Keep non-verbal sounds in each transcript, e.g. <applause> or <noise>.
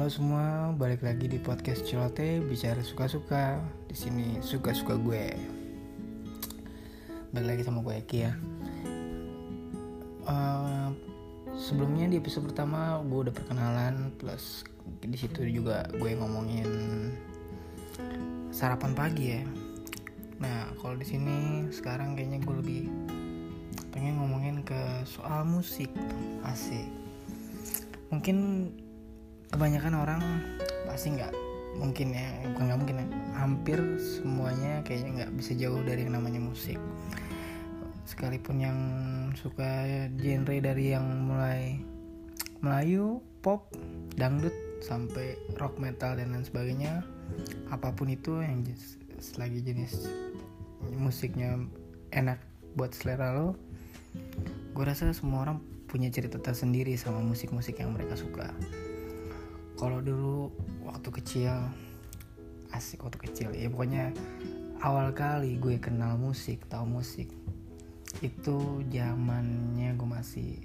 Halo semua, balik lagi di podcast Celote bicara suka-suka. Di sini suka-suka gue. Balik lagi sama gue Eki ya. Uh, sebelumnya di episode pertama gue udah perkenalan plus di situ juga gue ngomongin sarapan pagi ya. Nah, kalau di sini sekarang kayaknya gue lebih pengen ngomongin ke soal musik asik. Mungkin kebanyakan orang pasti nggak mungkin ya bukan nggak mungkin ya. Hampir semuanya kayaknya nggak bisa jauh dari yang namanya musik. Sekalipun yang suka genre dari yang mulai Melayu, pop, dangdut sampai rock metal dan lain sebagainya apa pun itu yang selagi jenis musiknya enak buat selera lo gue rasa semua orang punya cerita tersendiri sama musik-musik yang mereka suka kalau dulu waktu kecil asik waktu kecil. Ya pokoknya awal kali gue kenal musik tahu musik itu zamannya gue masih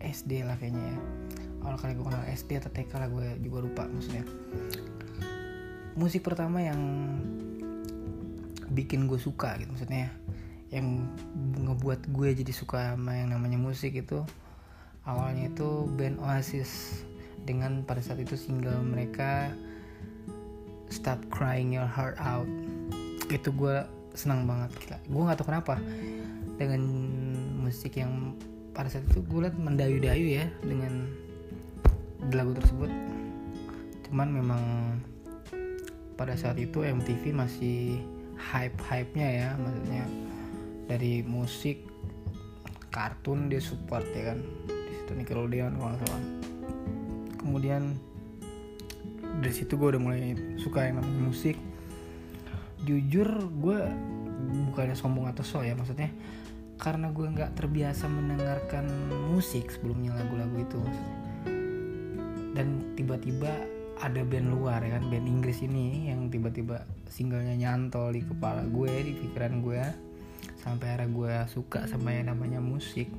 SD lah kayaknya ya. Awal kali gue kenal SD atau TK lah gue juga lupa maksudnya. Musik pertama yang bikin gue suka gitu maksudnya yang ngebuat gue jadi suka sama yang namanya musik itu awalnya itu band Oasis dengan pada saat itu single mereka Stop Crying Your Heart Out. Itu gue senang banget gila. Gue nggak tahu kenapa. Dengan musik yang pada saat itu gue liat mendayu-dayu ya dengan lagu tersebut. Cuman memang pada saat itu MTV masih hype-hype-nya ya maksudnya dari musik kartun dia support ya kan. Di situ Nickelodeon kalau salah kemudian dari situ gue udah mulai suka yang namanya musik. Jujur gue bukannya sombong atau so ya maksudnya karena gue nggak terbiasa mendengarkan musik sebelumnya lagu-lagu itu dan tiba-tiba ada band luar ya kan band Inggris ini yang tiba-tiba singlenya nyantol di kepala gue di pikiran gue sampai akhirnya gue suka sama yang namanya musik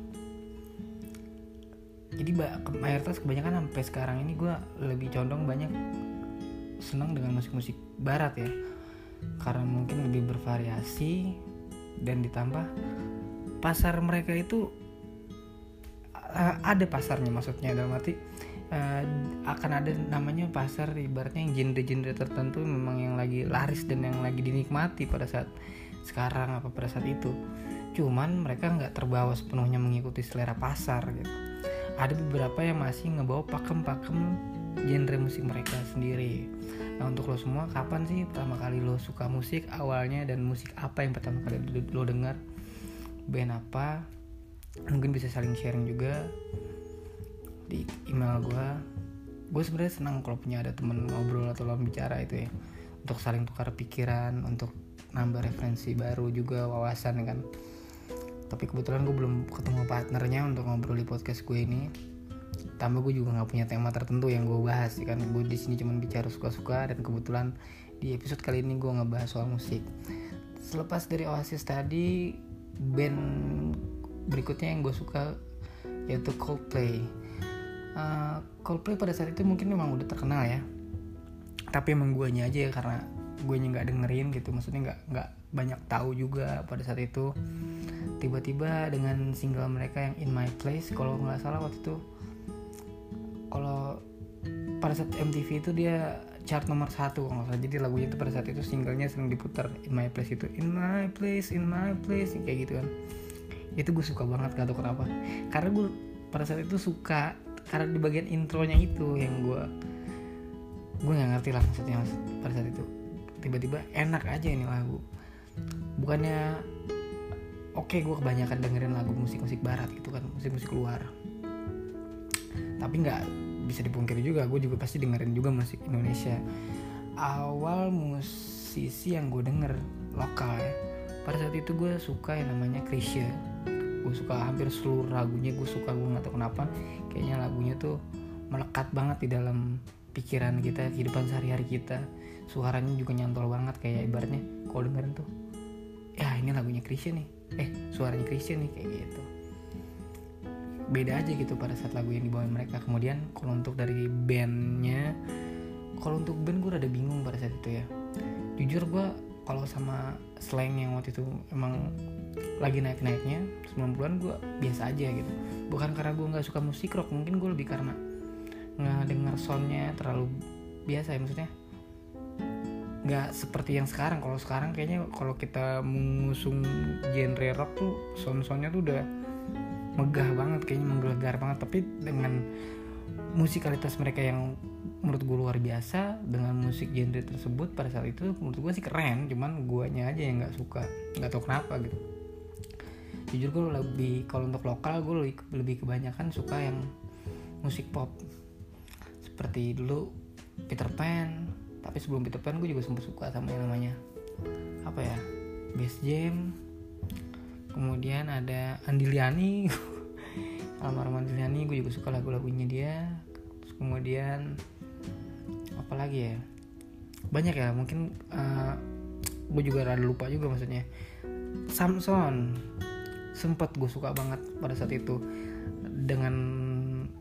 jadi mayoritas kebanyakan sampai sekarang ini gue lebih condong banyak senang dengan musik-musik barat ya. Karena mungkin lebih bervariasi dan ditambah pasar mereka itu uh, ada pasarnya maksudnya dalam arti uh, akan ada namanya pasar ibaratnya yang genre-genre tertentu memang yang lagi laris dan yang lagi dinikmati pada saat sekarang apa pada saat itu. Cuman mereka nggak terbawa sepenuhnya mengikuti selera pasar gitu ada beberapa yang masih ngebawa pakem-pakem genre musik mereka sendiri. Nah untuk lo semua kapan sih pertama kali lo suka musik awalnya dan musik apa yang pertama kali lo dengar? Band apa? Mungkin bisa saling sharing juga di email gue gue sebenarnya senang kalau punya ada temen ngobrol atau lo bicara itu ya. Untuk saling tukar pikiran untuk nambah referensi baru juga wawasan kan tapi kebetulan gue belum ketemu partnernya untuk ngobrol di podcast gue ini. Tambah gue juga nggak punya tema tertentu yang gue bahas kan? Gue di sini cuma bicara suka-suka dan kebetulan di episode kali ini gue ngebahas soal musik. Selepas dari Oasis tadi band berikutnya yang gue suka yaitu Coldplay. Uh, Coldplay pada saat itu mungkin memang udah terkenal ya. Tapi emang guanya aja ya karena gue nggak dengerin gitu. Maksudnya nggak nggak banyak tahu juga pada saat itu tiba-tiba dengan single mereka yang In My Place kalau nggak salah waktu itu kalau pada saat MTV itu dia chart nomor satu kalau nggak salah. Jadi lagunya itu pada saat itu singlenya sering diputar In My Place itu In My Place In My Place kayak gitu kan. Itu gue suka banget gak tau kenapa. Karena gue pada saat itu suka karena di bagian intronya itu yang gue gue nggak ngerti lah maksudnya pada saat itu. Tiba-tiba enak aja ini lagu. Bukannya oke okay, gue kebanyakan dengerin lagu musik-musik barat gitu kan musik-musik luar. Tapi nggak bisa dipungkiri juga gue juga pasti dengerin juga musik Indonesia. Awal musisi yang gue denger lokal ya pada saat itu gue suka yang namanya Krisya gue suka hampir seluruh lagunya gue suka gue nggak tahu kenapa. Kayaknya lagunya tuh melekat banget di dalam pikiran kita kehidupan sehari-hari kita. Suaranya juga nyantol banget kayak ibaratnya kalau dengerin tuh ya ini lagunya Christian nih eh suaranya Christian nih kayak gitu. Beda aja gitu pada saat lagu yang dibawain mereka. Kemudian kalau untuk dari bandnya kalau untuk band gue rada bingung pada saat itu ya. Jujur gue kalau sama slang yang waktu itu emang lagi naik-naiknya 90-an gue biasa aja gitu. Bukan karena gue nggak suka musik rock mungkin gue lebih karena nggak denger soundnya terlalu biasa ya maksudnya nggak seperti yang sekarang. Kalau sekarang kayaknya kalau kita mengusung genre rock tuh sound-soundnya tuh udah megah banget kayaknya menggelegar banget. Tapi dengan musikalitas mereka yang menurut gue luar biasa dengan musik genre tersebut pada saat itu menurut gue sih keren. Cuman guanya aja yang nggak suka nggak tahu kenapa gitu. Jujur gue lebih kalau untuk lokal gue lebih, lebih kebanyakan suka yang musik pop. Seperti dulu Peter Pan tapi sebelum Peter Pan gue juga sempat suka sama yang namanya apa ya Bass Jam. Kemudian ada Andiliani <laughs> almarhum Andiliani gue juga suka lagu-lagunya dia. Terus kemudian apa lagi ya? Banyak ya mungkin uh, gue juga rada lupa juga maksudnya. Samson. Sempet gue suka banget pada saat itu. Dengan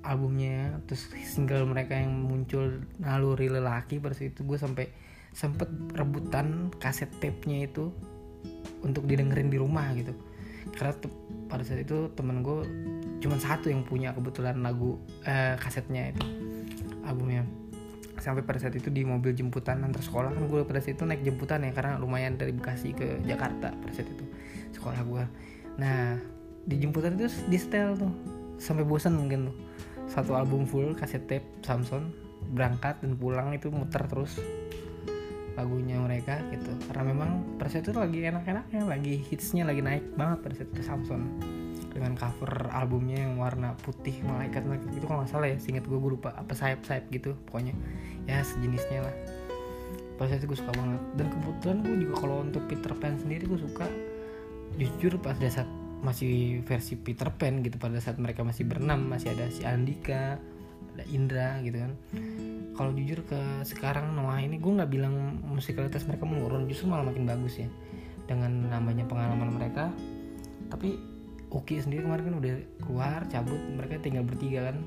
albumnya terus single mereka yang muncul naluri lelaki pada itu gue sampai sempet rebutan kaset tape-nya itu untuk didengerin di rumah gitu. Karena pada saat itu temen gue cuma satu yang punya kebetulan lagu eh, kasetnya itu albumnya. Sampai pada saat itu di mobil jemputan antar sekolah kan gue pada saat itu naik jemputan ya karena lumayan dari Bekasi ke Jakarta pada saat itu sekolah gue nah di jemputan itu di setel tuh sampai bosan mungkin tuh satu album full kaset tape Samson berangkat dan pulang itu muter terus lagunya mereka gitu. Karena memang saat itu lagi enak-enaknya lagi hitsnya lagi naik banget saat itu Samson. Dengan cover albumnya yang warna putih malaikat malaikat itu kalau nggak salah ya singkat gue gue lupa apa sayap sayap gitu pokoknya. Ya sejenisnya lah. Saat itu gue suka banget. Dan kebetulan gue juga kalau untuk Peter Pan sendiri gue suka jujur pas saat masih versi Peter Pan gitu pada saat mereka masih berenam masih ada si Andika ada Indra gitu kan. Kalau jujur ke sekarang Noah ini gue nggak bilang musikalitas mereka menurun justru malah makin bagus ya. Dengan namanya pengalaman mereka. Tapi Oki sendiri kemarin kan udah keluar cabut mereka tinggal bertiga kan.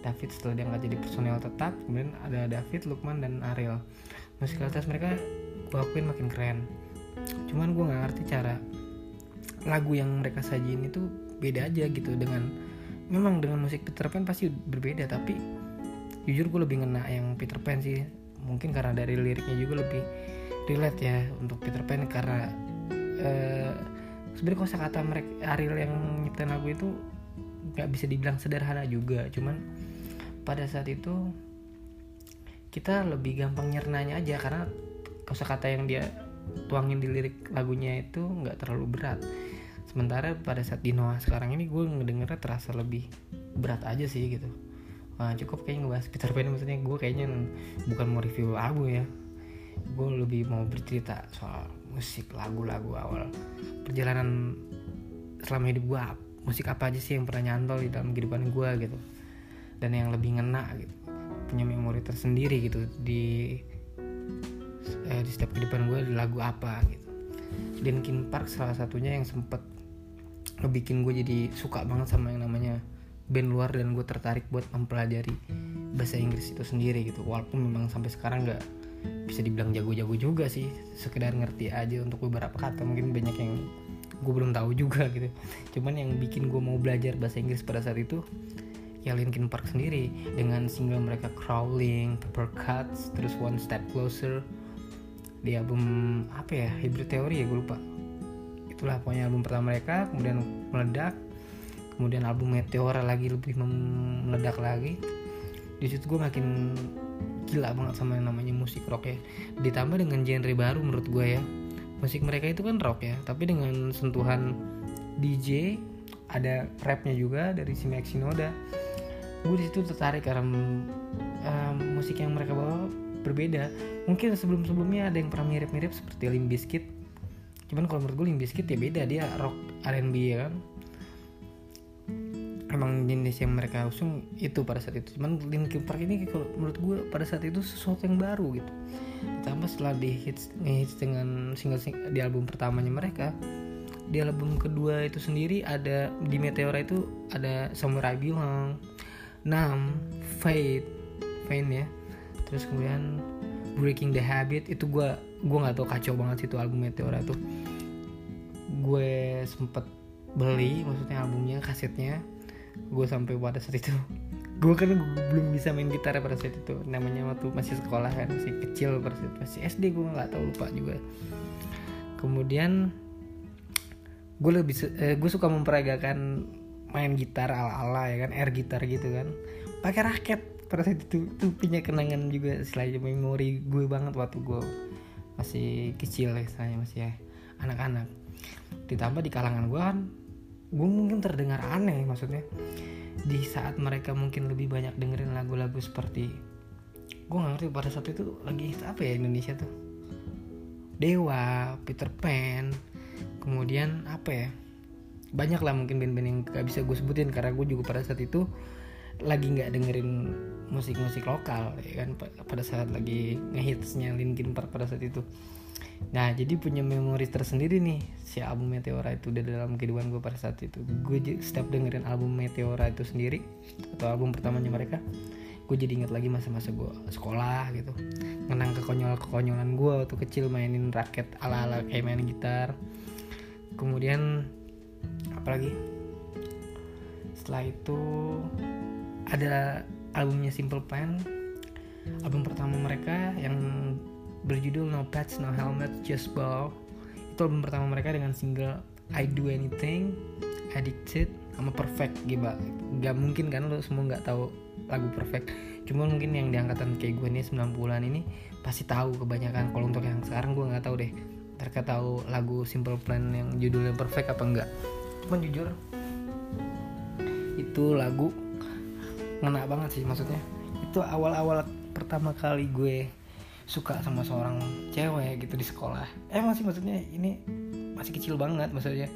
David setelah dia nggak jadi personel tetap kemudian ada David Lukman dan Ariel. Musikalitas mereka gue akuin makin keren. Cuman gue nggak ngerti cara lagu yang mereka sajiin itu beda aja gitu. Dengan memang dengan musik Peter Pan pasti berbeda tapi jujur gue lebih ngena yang Peter Pan sih. Mungkin karena dari liriknya juga lebih relate ya untuk Peter Pan karena uh, sebenarnya kosa kata mereka Ariel yang nyiptain lagu itu nggak bisa dibilang sederhana juga. Cuman pada saat itu kita lebih gampang nyernanya aja karena kosa kata yang dia tuangin di lirik lagunya itu nggak terlalu berat sementara pada saat di Noah sekarang ini gue ngedengernya terasa lebih berat aja sih gitu. Wah, cukup kayaknya ngebahas Peter Pan maksudnya gue kayaknya bukan mau review album ya. Gue lebih mau bercerita soal musik lagu-lagu awal perjalanan selama hidup gue musik apa aja sih yang pernah nyantol di dalam kehidupan gue gitu. Dan yang lebih ngena gitu. Punya memori tersendiri gitu di eh, di setiap kehidupan gue lagu apa gitu. Linkin Park salah satunya yang sempet ngebikin gue jadi suka banget sama yang namanya band luar dan gue tertarik buat mempelajari bahasa Inggris itu sendiri gitu. Walaupun memang sampai sekarang nggak bisa dibilang jago-jago juga sih sekedar ngerti aja untuk beberapa kata. Mungkin banyak yang gue belum tahu juga gitu. Cuman yang bikin gue mau belajar bahasa Inggris pada saat itu ya Linkin Park sendiri. Dengan single mereka Crawling, Paper Cuts, terus One Step Closer. Di album apa ya? Hybrid Theory ya gue lupa itulah pokoknya album pertama mereka kemudian meledak. Kemudian album Meteora lagi lebih meledak lagi. Di situ gue makin gila banget sama yang namanya musik rock ya. Ditambah dengan genre baru menurut gue ya. Musik mereka itu kan rock ya tapi dengan sentuhan DJ ada rapnya juga dari si Max Shinoda. Gue di situ tertarik karena um, musik yang mereka bawa berbeda. Mungkin sebelum sebelumnya ada yang pernah mirip-mirip seperti Limp Bizkit cuman kalau menurut gue Limp Bizkit ya beda dia rock R&B ya kan? Emang jenis yang mereka usung itu pada saat itu. Cuman Linkin Park ini kalau menurut gue pada saat itu sesuatu yang baru gitu. Ditambah setelah di hits, hits dengan single, single di album pertamanya mereka di album kedua itu sendiri ada di Meteora itu ada Somewhere I Belong Nam Fate Fate ya. Terus kemudian Breaking the Habit itu gue gue nggak tau kacau banget sih itu album Meteora tuh. Gue sempet beli maksudnya albumnya kasetnya. Gue sampai pada saat itu <laughs> gue kan belum bisa main gitar pada saat itu. Namanya waktu masih sekolah kan masih kecil pada saat masih SD gue nggak tahu lupa juga. Kemudian gue lebih eh, gue suka memperagakan main gitar ala ala ya kan air gitar gitu kan. Pakai raket pada saat itu tuh punya kenangan juga selain memori gue banget waktu gue masih kecil ya saya masih ya anak-anak. Ditambah di kalangan gue kan gue mungkin terdengar aneh maksudnya. Di saat mereka mungkin lebih banyak dengerin lagu-lagu seperti gue gak ngerti pada saat itu lagi apa ya Indonesia tuh? Dewa, Peter Pan, kemudian apa ya? Banyak lah mungkin band-band yang gak bisa gue sebutin karena gue juga pada saat itu lagi nggak dengerin musik-musik lokal ya kan pada saat lagi ngehitsnya Linkin Park pada saat itu. Nah jadi punya memori tersendiri nih si album Meteora itu udah dalam kehidupan gue pada saat itu. Gue setiap dengerin album Meteora itu sendiri Atau album pertamanya mereka Gue jadi inget lagi masa-masa gue sekolah gitu. Ngenang kekonyol-kekonyolan gue waktu kecil mainin raket ala-ala kayak main gitar. Kemudian apalagi Setelah itu ada albumnya Simple Plan. Album pertama mereka yang berjudul No Pets No Helmet Just Ball. Itu album pertama mereka dengan single I Do Anything Addicted sama Perfect gitu gak mungkin kan lo semua nggak tahu lagu Perfect. Cuma mungkin yang diangkatan kayak gue nih 90-an ini pasti tahu kebanyakan. Kalau untuk yang sekarang gue nggak tahu deh mereka tahu lagu Simple Plan yang judulnya Perfect apa enggak cuman jujur itu lagu ngena banget sih maksudnya. Itu awal-awal pertama kali gue suka sama seorang cewek gitu di sekolah. Emang sih maksudnya ini masih kecil banget maksudnya.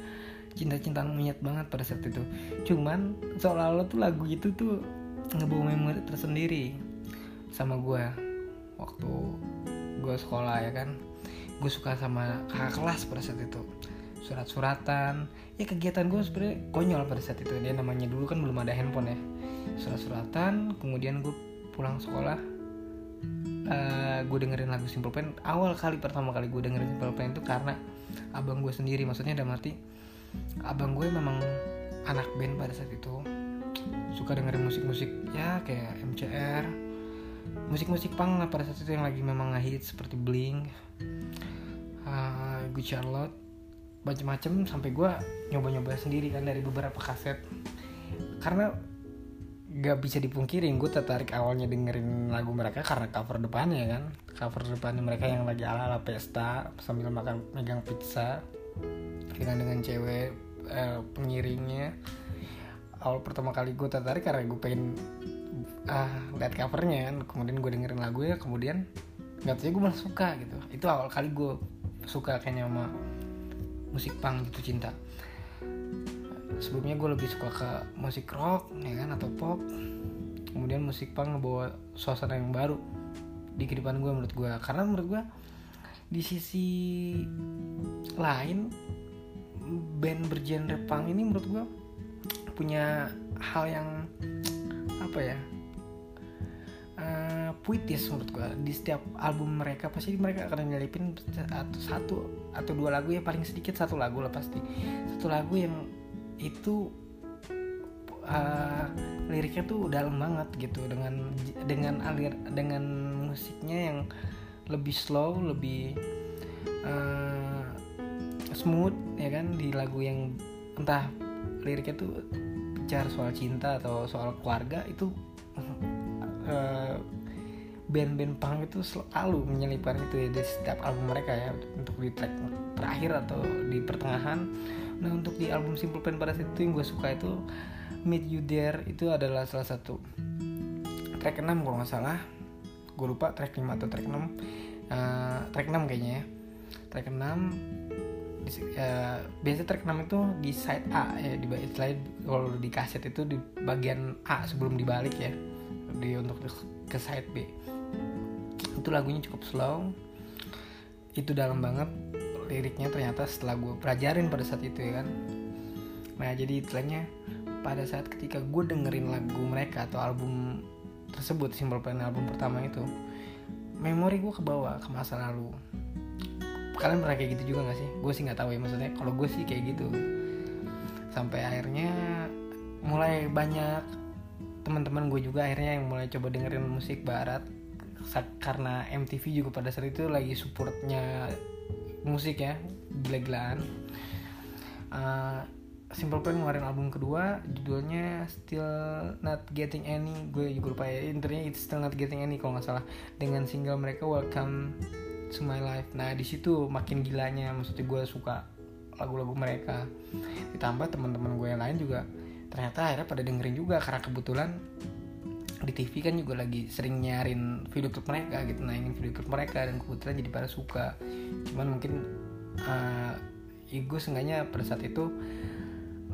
Cinta-cintaan monyet banget pada saat itu. Cuman seolah-olah tuh lagu itu tuh ngebawa memori tersendiri sama gue. Waktu gue sekolah ya kan gue suka sama kakak kelas pada saat itu. Surat-suratan. Ya kegiatan gue sebenarnya konyol pada saat itu. Dia namanya dulu kan belum ada handphone ya surat-suratan kemudian gue pulang sekolah uh, eh, gue dengerin lagu Simple Plan. Awal kali pertama kali gue dengerin Simple Plan itu karena abang gue sendiri maksudnya ada mati abang gue memang anak band pada saat itu suka dengerin musik-musik ya kayak MCR musik-musik punk lah pada saat itu yang lagi memang ngehit seperti Blink uh, Good Charlotte macem-macem sampai gue nyoba-nyoba sendiri kan dari beberapa kaset. Karena gak bisa dipungkiri gue tertarik awalnya dengerin lagu mereka karena cover depannya kan? Cover depannya mereka yang lagi ala ala pesta sambil makan megang pizza dengan dengan cewek eh, pengiringnya. Awal pertama kali gue tertarik karena gue pengen ah lihat covernya kan? Kemudian gue dengerin lagu ya kemudian nggak tahu gue malah suka gitu. Itu awal kali gue suka kayaknya sama musik punk gitu cinta sebelumnya gue lebih suka ke musik rock ya kan atau pop. Kemudian musik punk ngebawa suasana yang baru di kehidupan gue menurut gue karena menurut gue di sisi lain band bergenre punk ini menurut gue punya hal yang apa ya uh, puitis menurut gue di setiap album mereka pasti mereka akan nyelipin satu atau dua lagu ya paling sedikit satu lagu lah pasti. Satu lagu yang itu uh, liriknya tuh dalam banget gitu dengan dengan alir dengan musiknya yang lebih slow lebih uh, smooth ya kan di lagu yang entah liriknya tuh bicara soal cinta atau soal keluarga itu uh, band-band punk itu selalu menyelipkan itu ya di setiap album mereka ya untuk di track terakhir atau di pertengahan nah untuk di album Simple Plan pada saat itu yang gue suka itu Meet You There itu adalah salah satu track 6 kalau nggak salah. Gue lupa track 5 atau track 6 uh, eh, track 6 kayaknya ya. Track 6 di, uh, biasa track 6 itu di side A ya di slide kalau di kaset itu di bagian A sebelum dibalik ya. Di untuk ke side B. Itu lagunya cukup slow. Itu dalam banget liriknya ternyata setelah gue pelajarin pada saat itu ya kan? Nah jadi istilahnya pada saat ketika gue dengerin lagu mereka atau album tersebut Simple Plan album pertama itu memori gue kebawa ke masa lalu. Kalian pernah kayak gitu juga gak sih? Gue sih nggak tahu ya maksudnya kalau gue sih kayak gitu. Sampai akhirnya mulai banyak teman-teman gue juga akhirnya yang mulai coba dengerin musik barat karena MTV juga pada saat itu lagi supportnya musik ya gila-gilaan uh, Simple Plan ngeluarin album kedua judulnya Still Not Getting Any. Gue juga lupa ya intinya it's Still Not Getting Any kalau nggak salah. Dengan single mereka Welcome to My Life. Nah di situ makin gilanya maksudnya gue suka lagu-lagu mereka. Ditambah teman-teman gue yang lain juga ternyata akhirnya pada dengerin juga karena kebetulan di TV kan juga lagi sering nyarin video klip mereka gitu naikin video klip mereka dan kebetulan jadi pada suka. Cuman mungkin uh, ya gue seenggaknya pada saat itu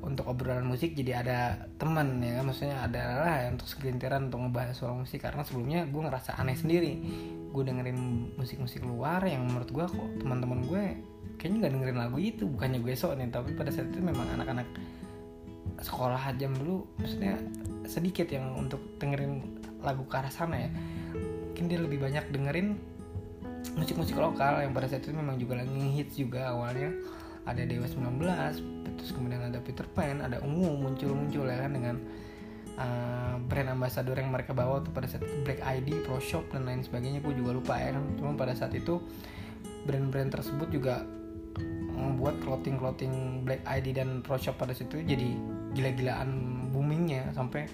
untuk obrolan musik jadi ada teman ya kan maksudnya ada lah ya, untuk segelintiran untuk ngebahas soal musik. Karena sebelumnya gue ngerasa aneh sendiri. Gue dengerin musik-musik luar yang menurut gue kok teman-teman gue kayaknya nggak dengerin lagu itu bukannya gue sok nih tapi pada saat itu memang anak-anak sekolah aja dulu maksudnya sedikit yang untuk dengerin lagu ke arah sana ya. Mungkin dia lebih banyak dengerin musik-musik lokal yang pada saat itu memang juga lagi hits juga awalnya. Ada Dewa 19 terus kemudian ada Peter Pan ada Ungu muncul-muncul ya kan dengan uh, brand ambassador yang mereka bawa tuh pada saat Black ID, Pro Shop dan lain sebagainya. Gue juga lupa ya kan. Cuma pada saat itu brand-brand tersebut juga membuat clothing-clothing Black ID dan Pro Shop pada situ jadi gila-gilaan boomingnya sampai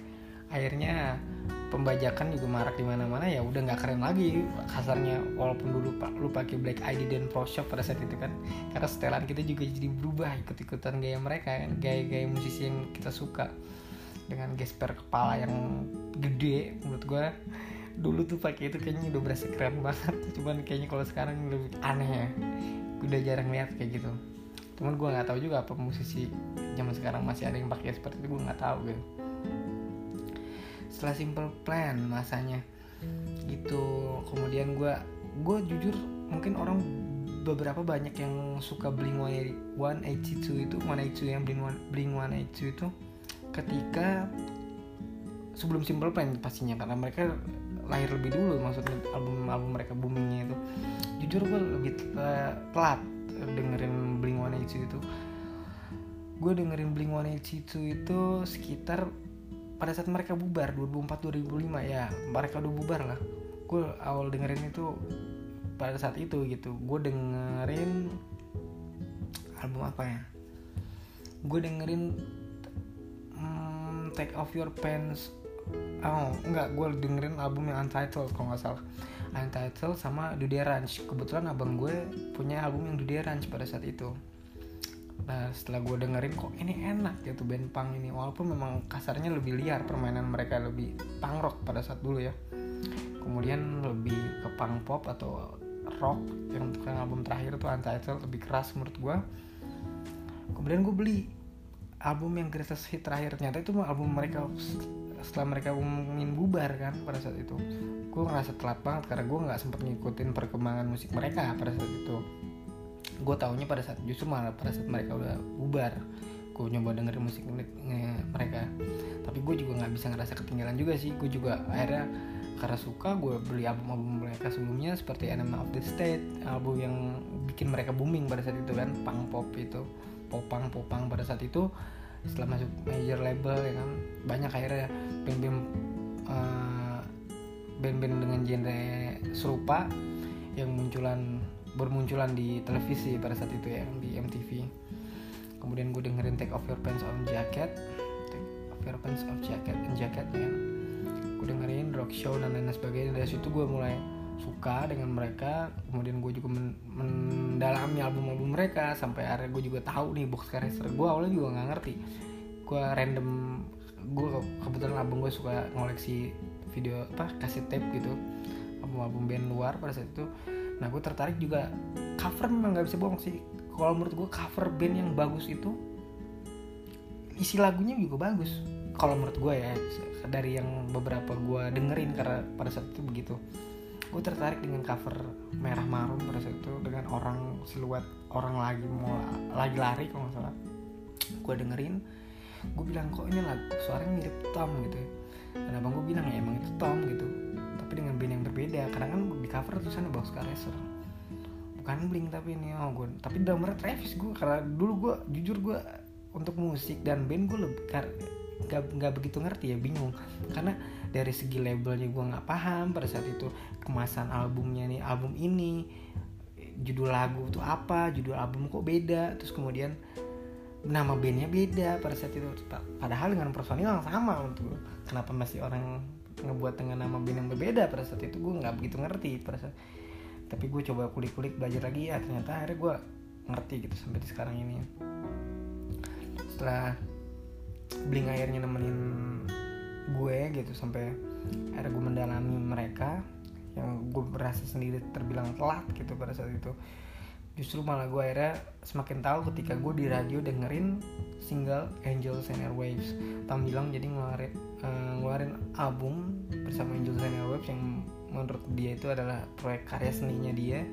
akhirnya pembajakan juga marak di mana-mana ya udah nggak keren lagi kasarnya walaupun dulu pak lu pakai Black ID dan Pro Shop pada saat itu kan karena setelan kita juga jadi berubah ikut-ikutan gaya mereka kan gaya-gaya musisi yang kita suka dengan gesper kepala yang gede menurut gue dulu tuh pakai itu kayaknya udah berasa keren banget. <laughs> Cuman kayaknya kalau sekarang lebih aneh ya. Udah jarang lihat kayak gitu. Cuman gue nggak tahu juga apa musisi zaman sekarang masih ada yang pakai seperti itu gue nggak tahu gitu. Setelah simple plan masanya gitu. Kemudian gue gue jujur mungkin orang beberapa banyak yang suka Blink 182 itu 182 yang Blink Blink 182 itu ketika sebelum Simple Plan pastinya karena mereka lahir lebih dulu maksudnya album album mereka boomingnya itu. Jujur gue lebih telat dengerin Blink 182 itu. Gue dengerin Blink 182 itu sekitar pada saat mereka bubar 2004 2005 ya mereka udah bubar lah. Gue awal dengerin itu pada saat itu gitu. Gue dengerin album apa ya? Gue dengerin hmm, Take Off Your Pants oh enggak gue dengerin album yang Untitled kalau nggak salah. Untitled sama Dude Ranch. Kebetulan abang gue punya album yang Dude Ranch pada saat itu. Nah setelah gue dengerin kok ini enak gitu band punk ini. Walaupun memang kasarnya lebih liar permainan mereka lebih punk rock pada saat dulu ya. Kemudian lebih ke punk pop atau rock. Yang untuk yang album terakhir tuh Untitled lebih keras menurut gue Kemudian gue beli album yang greatest hit terakhir. Ternyata itu album mereka setelah mereka ngomongin bubar kan pada saat itu gue ngerasa telat banget karena gue nggak sempet ngikutin perkembangan musik mereka pada saat itu. Gue taunya pada saat justru malah pada saat mereka udah bubar gue nyoba dengerin musik mereka. Tapi gue juga nggak bisa ngerasa ketinggalan juga sih gue juga akhirnya karena suka gue beli album-album mereka sebelumnya seperti Enema of the State album yang bikin mereka booming pada saat itu kan punk pop itu popang popang pada saat itu setelah masuk major label ya kan? Banyak akhirnya band-band uh, band-band dengan genre serupa yang munculan bermunculan di televisi pada saat itu ya di MTV kemudian gue dengerin Take Off Your Pants on Jacket. Take Off Your Pants on Jacket and Jacket ya. Gue dengerin rock show dan lain sebagainya. Dari situ gue mulai suka dengan mereka. Kemudian gue juga men mendalami album-album mereka sampai akhirnya gue juga tahu nih box racer gue awalnya juga nggak ngerti. Gue random gue kebetulan album gue suka ngoleksi video apa kasih tape gitu. Album-album band luar pada saat itu. Nah gue tertarik juga. Cover memang nggak bisa bohong sih. Kalau menurut gue cover band yang bagus itu isi lagunya juga bagus. Kalau menurut gue ya dari yang beberapa gue dengerin karena pada saat itu begitu gue tertarik dengan cover merah marun pada saat itu dengan orang siluet orang lagi mau lagi lari kalau nggak salah. Gue dengerin gue bilang kok ini lagu suaranya mirip Tom gitu ya. Dan abang gue bilang ya emang itu Tom gitu. Tapi dengan band yang berbeda karena kan di cover tulisannya Boxcar Racer. Bukan Blink tapi ini oh gue tapi drummer Travis gue karena dulu gue jujur gue untuk musik dan band gue lebih gak, gak begitu ngerti ya bingung. Karena dari segi labelnya gue nggak paham pada saat itu kemasan albumnya nih album ini judul lagu tuh apa judul album kok beda terus kemudian nama bandnya beda pada saat itu. Padahal dengan personil yang sama untuk kenapa masih orang ngebuat dengan nama band yang berbeda pada saat itu gue nggak begitu ngerti pada saat tapi gue coba kulik-kulik belajar lagi ya ternyata akhirnya gue ngerti gitu sampai sekarang ini. Setelah bling akhirnya nemenin gue gitu sampai akhirnya gue mendalami mereka yang gue merasa sendiri terbilang telat gitu pada saat itu. Justru malah gue akhirnya semakin tahu ketika gue di radio dengerin single Angels and Airwaves. Tam bilang jadi ngeluarin uh, ngeluarin album bersama Angels and Airwaves yang menurut dia itu adalah proyek karya seninya dia.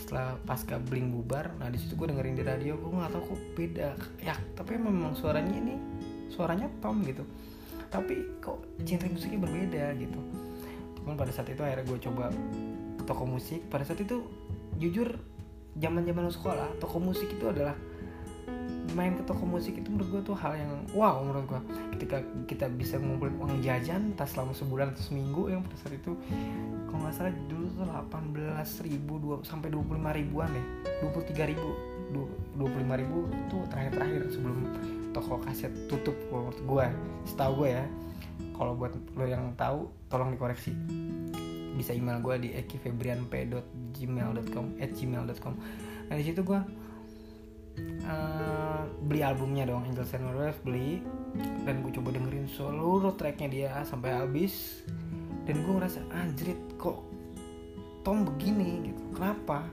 Setelah pasca bling bubar nah di situ gue dengerin di radio gue nggak tahu kok beda ya tapi memang suaranya ini suaranya Tom gitu tapi kok genre musiknya berbeda gitu. Cuman pada saat itu akhirnya gue coba toko musik. Pada saat itu jujur zaman zaman sekolah toko musik itu adalah main ke toko musik itu menurut gue tuh hal yang wow menurut gue ketika kita bisa ngumpulin uang jajan tas selama sebulan atau seminggu yang pada saat itu kalau nggak salah dulu tuh 18 ribu sampai 25 ribuan deh. 23 ribu 25 ribu tuh terakhir-terakhir sebelum toko kaset tutup menurut gue setahu gue ya. Kalau buat lo yang tahu tolong dikoreksi. Bisa email gue di ekifebrianp.gmail.com at gmail.com nah di situ gue uh, beli albumnya dong Angel Sandwave beli. Dan gue coba dengerin seluruh tracknya dia sampai habis. Dan gue ngerasa anjrit kok Tom begini? Gitu. Kenapa?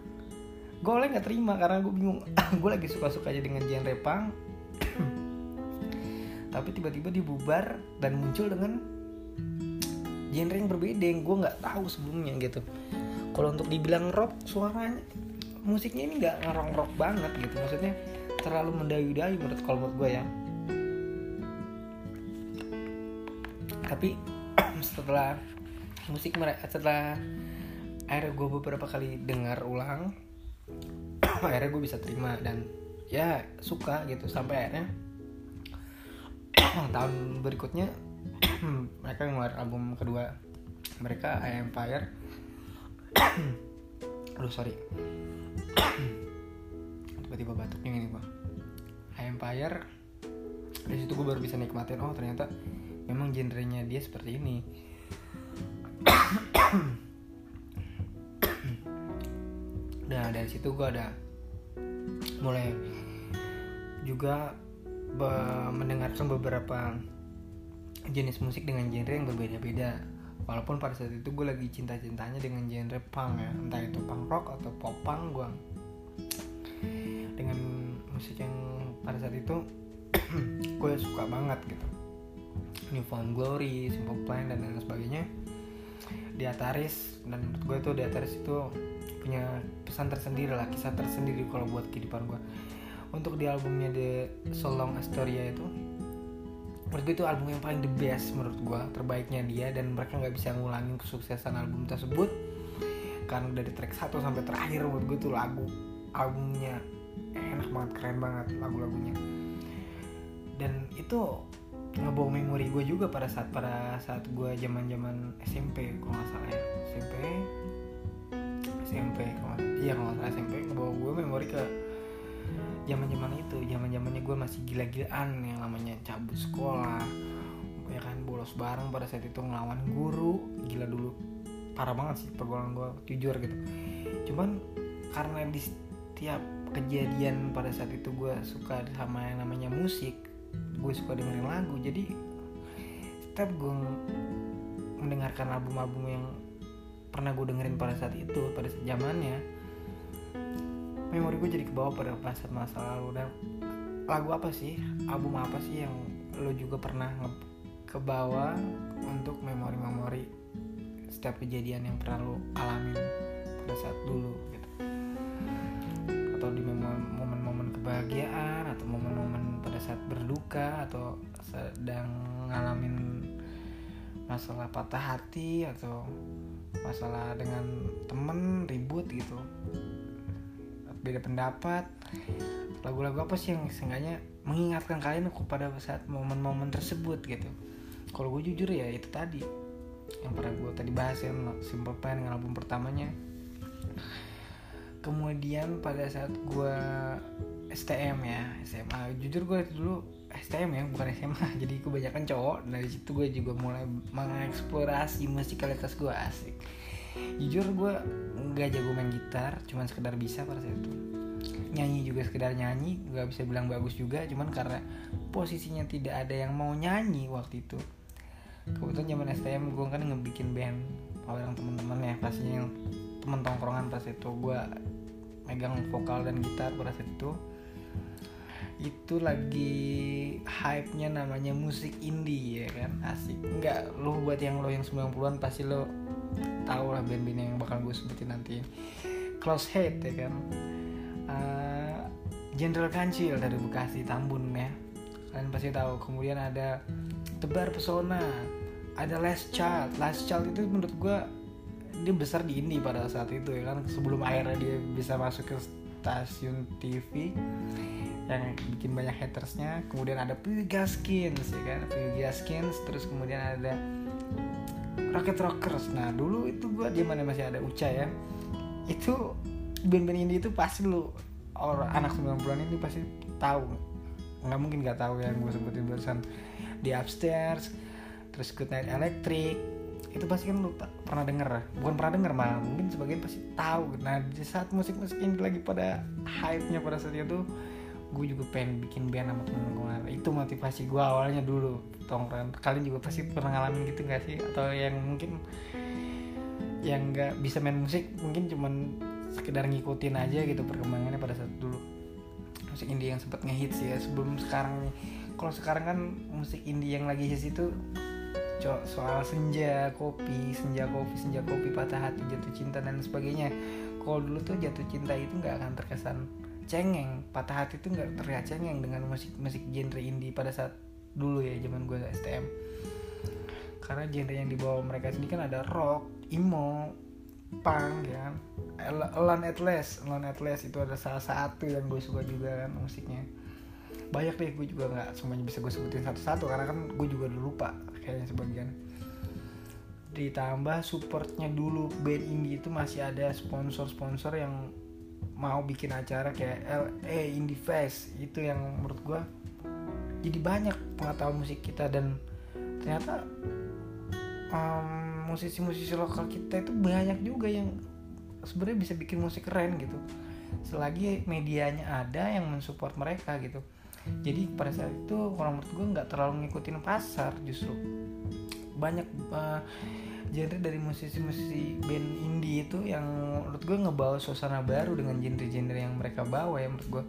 Gue oleh nggak terima karena gue bingung. <clears throat> Gue lagi suka-suka aja dengan genre punk <clears throat> tapi tiba-tiba dibubar dan muncul dengan genre yang berbeda yang gue nggak tahu sebelumnya gitu. Kalau untuk dibilang rock suaranya musiknya ini nggak ngerong rock banget gitu. Maksudnya terlalu mendayu-dayu menurut kalau menurut gue ya. Tapi <clears throat> setelah musik mereka setelah akhirnya gue beberapa kali dengar ulang <clears throat> akhirnya gue bisa terima dan ya suka gitu. Sampai akhirnya tahun berikutnya <clears throat> mereka ngeluarin album kedua mereka I Empire <clears throat> aduh sorry. <clears throat> Tiba-tiba batuknya ini gua. I Empire dari situ gue baru bisa nikmatin oh ternyata memang genrenya dia seperti ini. Nah dari situ gue ada mulai juga be mendengarkan beberapa jenis musik dengan genre yang berbeda-beda. Walaupun pada saat itu gue lagi cinta-cintanya dengan genre punk ya. Entah itu punk rock atau pop punk gue dengan musik yang pada saat itu <clears throat> gue suka banget gitu. New Found Glory, Simple Plan dan lain sebagainya. Di Ataris dan menurut gue itu di Ataris itu punya pesan tersendiri lah kisah tersendiri kalau buat kehidupan gue untuk di albumnya The So Long Astoria itu menurut gue itu album yang paling the best menurut gue terbaiknya dia dan mereka nggak bisa ngulangin kesuksesan album tersebut. Karena dari track 1 sampai terakhir menurut gue itu lagu albumnya enak banget keren banget lagu-lagunya. Dan itu ngebawa memori gue juga pada saat pada saat gue zaman zaman SMP kalau nggak salah ya. SMP SMP kalau iya kalau nggak salah SMP ngebawa gue memori ke zaman zaman itu zaman zamannya gue masih gila-gilaan yang namanya cabut sekolah ya kan bolos bareng pada saat itu ngelawan guru. Gila dulu parah banget sih pergaulan gue jujur gitu. Cuman karena di setiap kejadian pada saat itu gue suka sama yang namanya musik gue suka dengerin lagu. Jadi setiap gue mendengarkan album-album yang pernah gue dengerin pada saat itu pada zamannya memori gue jadi kebawa pada masa masa lalu. Dan lagu apa sih? Album apa sih yang lo juga pernah kebawa untuk memori-memori setiap kejadian yang pernah lo alamin pada saat dulu gitu? Atau di momen-momen kebahagiaan atau momen-momen pada saat berduka atau sedang ngalamin masalah patah hati atau masalah dengan temen ribut gitu beda pendapat. Lagu-lagu apa sih yang seenggaknya mengingatkan kalian pada saat momen-momen tersebut gitu? Kalau gue jujur ya itu tadi yang pernah gue tadi bahas yang Simple Plan dengan album pertamanya. Kemudian pada saat gue STM ya SMA jujur gue dulu STM ya bukan SMA <laughs> jadi kebanyakan cowok. Dari situ gue juga mulai mengeksplorasi musikalitas gue asik jujur gue nggak jago main gitar cuman sekedar bisa pada saat itu. Nyanyi juga sekedar nyanyi nggak bisa bilang bagus juga cuman karena posisinya tidak ada yang mau nyanyi waktu itu. Kebetulan zaman STM gue kan ngebikin band orang teman-teman ya pastinya yang temen tongkrongan pas itu. Gue megang vokal dan gitar pada saat itu itu lagi hype-nya namanya musik indie ya kan? Asik. Nggak lo buat yang lo yang 90-an pasti lo tau lah band-band yang bakal gue sebutin nanti. Close Head ya kan? Uh, General Kancil dari Bekasi Tambun ya. Kalian pasti tahu kemudian ada Tebar Pesona ada Last Child. Last Child itu menurut gue dia besar di indie pada saat itu ya kan? Sebelum akhirnya dia bisa masuk ke stasiun TV yang bikin banyak hatersnya kemudian ada Pugaskins ya kan? Pugaskins terus kemudian ada Rocket Rockers. Nah dulu itu gue mana masih ada Uca ya. Itu band-band indie itu pasti lu orang anak 90-an ini pasti tahu. Nggak mungkin nggak tahu yang gue sebutin barusan. Di upstairs terus Good Night Electric itu pasti kan lu pernah denger? Bukan pernah denger malah mungkin sebagian pasti tahu. Nah di saat musik-musik ini lagi pada hype-nya pada saat itu gue juga pengen bikin band sama temen gue itu motivasi gue awalnya dulu tongkrongan kalian juga pasti pernah ngalamin gitu gak sih? Atau yang mungkin yang nggak bisa main musik mungkin cuman sekedar ngikutin aja gitu perkembangannya pada saat dulu. Musik indie yang sempat ngehits ya sebelum sekarang nih. Kalau sekarang kan musik indie yang lagi hits itu soal senja kopi senja kopi senja kopi patah hati jatuh cinta dan sebagainya. Kalau dulu tuh jatuh cinta itu nggak akan terkesan cengeng patah hati itu nggak terlihat cengeng dengan musik musik genre indie pada saat dulu ya zaman gue STM karena genre yang dibawa mereka sini kan ada rock emo punk ya kan? Alan Atlas Alan Atlas itu ada salah satu yang gue suka juga kan musiknya. Banyak deh gue juga nggak semuanya bisa gue sebutin satu-satu karena kan gue juga udah lupa kayaknya sebagian. Ditambah supportnya dulu band indie itu masih ada sponsor-sponsor yang mau bikin acara kayak LA Indie Fest itu yang menurut gue jadi banyak pengetahuan musik kita. Dan ternyata musisi musisi-musisi lokal kita itu banyak juga yang sebenarnya bisa bikin musik keren gitu. Selagi medianya ada yang mensupport mereka gitu. Jadi pada saat itu kalau menurut gue nggak terlalu ngikutin pasar justru. Banyak uh, genre dari musisi-musisi band indie itu yang menurut gue ngebawa suasana baru dengan genre-genre yang mereka bawa ya menurut gue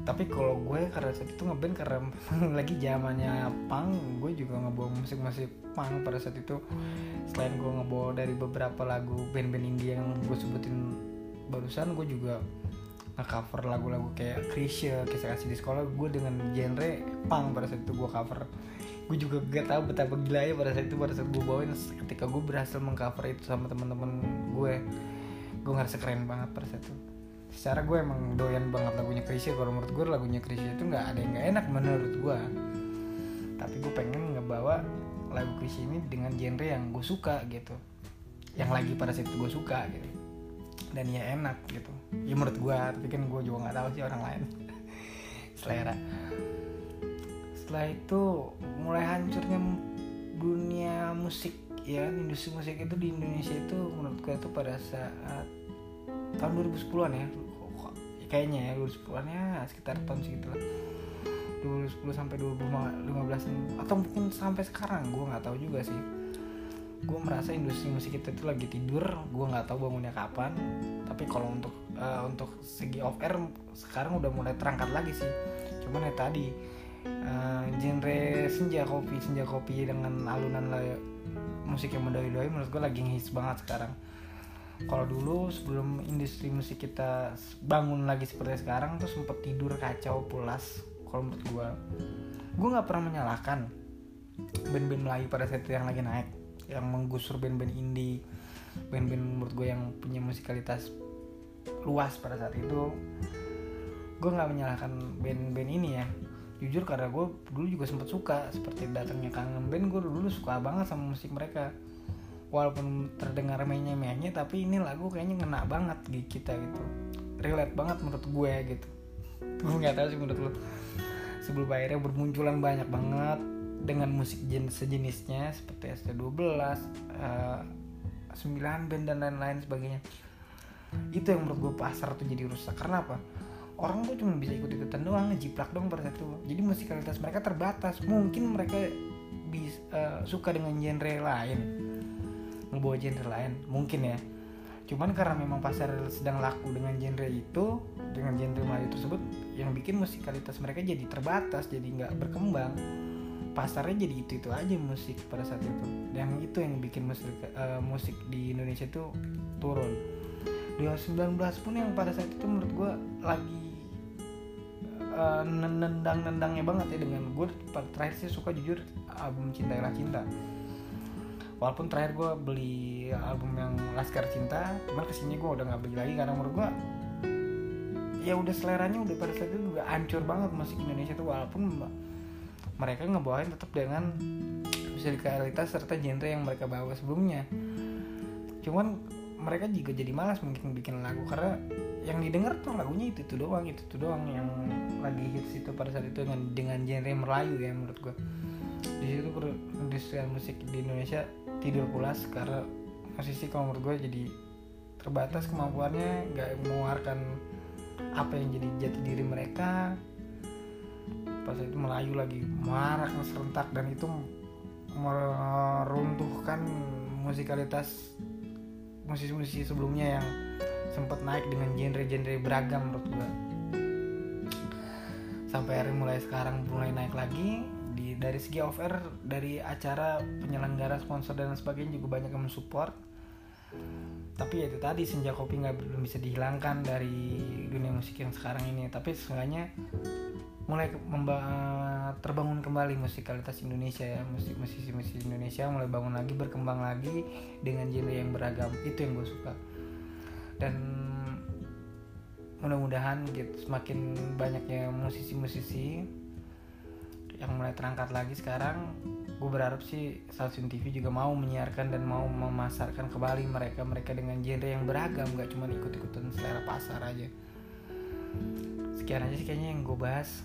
tapi kalau gue karena saat itu ngeband karena <laughs> lagi zamannya punk gue juga ngebawa musik-musik punk pada saat itu. Selain gue ngebawa dari beberapa lagu band-band indie yang gue sebutin barusan gue juga cover lagu-lagu kayak Krisya kisah kasih di sekolah. Gue dengan genre punk pada saat itu gue cover gue juga gak tahu betapa gila ya pada saat itu pada saat gue bawain ketika gue berhasil mengcover itu sama teman-teman gue gue ngerasa keren banget pada saat itu. Secara gue emang doyan banget lagunya Krisya kalau menurut gue lagunya Krisya itu nggak ada yang nggak enak menurut gue tapi gue pengen ngebawa lagu Krisya ini dengan genre yang gue suka gitu. Yang lagi pada saat itu gue suka gitu. Dan ya enak gitu. Ya menurut gue tapi kan gue juga nggak tahu sih orang lain. <laughs> Selera setelah itu mulai hancurnya dunia musik ya industri musik itu di Indonesia itu menurut gue itu pada saat tahun 2010-an ya kayaknya ya 2010-an ya sekitar tahun segitu lah 2010 sampai 2015 atau mungkin sampai sekarang gue nggak tahu juga sih. Gue merasa industri musik itu lagi tidur gue nggak tahu bangunnya kapan tapi kalau untuk uh, untuk segi off air sekarang udah mulai terangkat lagi sih. Cuman ya tadi uh, genre senja kopi senja kopi dengan alunan musik yang mendoi-doi menurut gue lagi ngehits banget sekarang. Kalau dulu sebelum industri musik kita bangun lagi seperti sekarang tuh sempet tidur kacau pulas kalau menurut gue gue nggak pernah menyalahkan band-band Melayu pada saat itu yang lagi naik yang menggusur band-band indie band-band menurut gue yang punya musikalitas luas pada saat itu. Gue nggak menyalahkan band-band ini ya jujur karena gue dulu juga sempat suka seperti datangnya kangen band gue dulu suka banget sama musik mereka. Walaupun terdengar mehnya-mehnya tapi ini lagu kayaknya ngena banget di kita gitu. Relate banget menurut gue gitu. <laughs> Gue nggak tahu sih menurut lo sebelum akhirnya bermunculan banyak banget dengan musik jenis sejenisnya seperti ST12 uh, 9 band dan lain-lain sebagainya. Itu yang menurut gue pasar tuh jadi rusak. Karena apa orang tuh cuma bisa ikut ikutan doang ngejiplak dong pada itu jadi musikalitas mereka terbatas. Mungkin mereka bisa uh, suka dengan genre lain. Ngebawa genre lain mungkin ya. Cuman karena memang pasar sedang laku dengan genre itu dengan genre Melayu tersebut yang bikin musikalitas mereka jadi terbatas jadi nggak berkembang. Pasarnya jadi itu itu aja musik pada saat itu. Dan itu yang bikin musik uh, musik di Indonesia itu turun. 2019 pun yang pada saat itu menurut gue lagi uh, nendang-nendangnya banget ya dengan gue terakhir sih suka jujur album Cintailah Cinta. Walaupun terakhir gue beli album yang Laskar Cinta cuman ke sini gue udah nggak beli lagi karena menurut gue ya udah seleranya udah pada saat itu udah hancur banget musik Indonesia tuh walaupun mereka ngebawain tetap dengan musikalitas serta genre yang mereka bawa sebelumnya. Cuman mereka juga jadi malas mungkin bikin lagu karena yang didengar tuh lagunya itu itu doang itu itu doang yang lagi hits itu pada saat itu dengan dengan genre Melayu ya menurut gue di situ industri musik di Indonesia tidur pulas karena musisi kalau menurut gue jadi terbatas kemampuannya nggak mengeluarkan apa yang jadi jati diri mereka. Pas itu Melayu lagi marak serentak dan itu meruntuhkan musikalitas musisi-musisi sebelumnya yang sempat naik dengan genre-genre beragam menurut gue sampai hari mulai sekarang mulai naik lagi. Di dari segi offer dari acara penyelenggara sponsor dan sebagainya juga banyak yang mensupport. Tapi ya itu tadi senja kopi nggak belum bisa dihilangkan dari dunia musik yang sekarang ini. Tapi seenggaknya mulai terbangun kembali musikalitas Indonesia ya. Musik musisi musisi Indonesia mulai bangun lagi berkembang lagi dengan genre yang beragam. Itu yang gue suka dan mudah-mudahan gitu semakin banyaknya musisi-musisi yang mulai terangkat lagi sekarang gue berharap sih Stasiun TV juga mau menyiarkan dan mau memasarkan kembali mereka mereka dengan genre yang beragam gak cuma ikut-ikutan selera pasar aja. Sekian aja sih kayaknya yang gue bahas.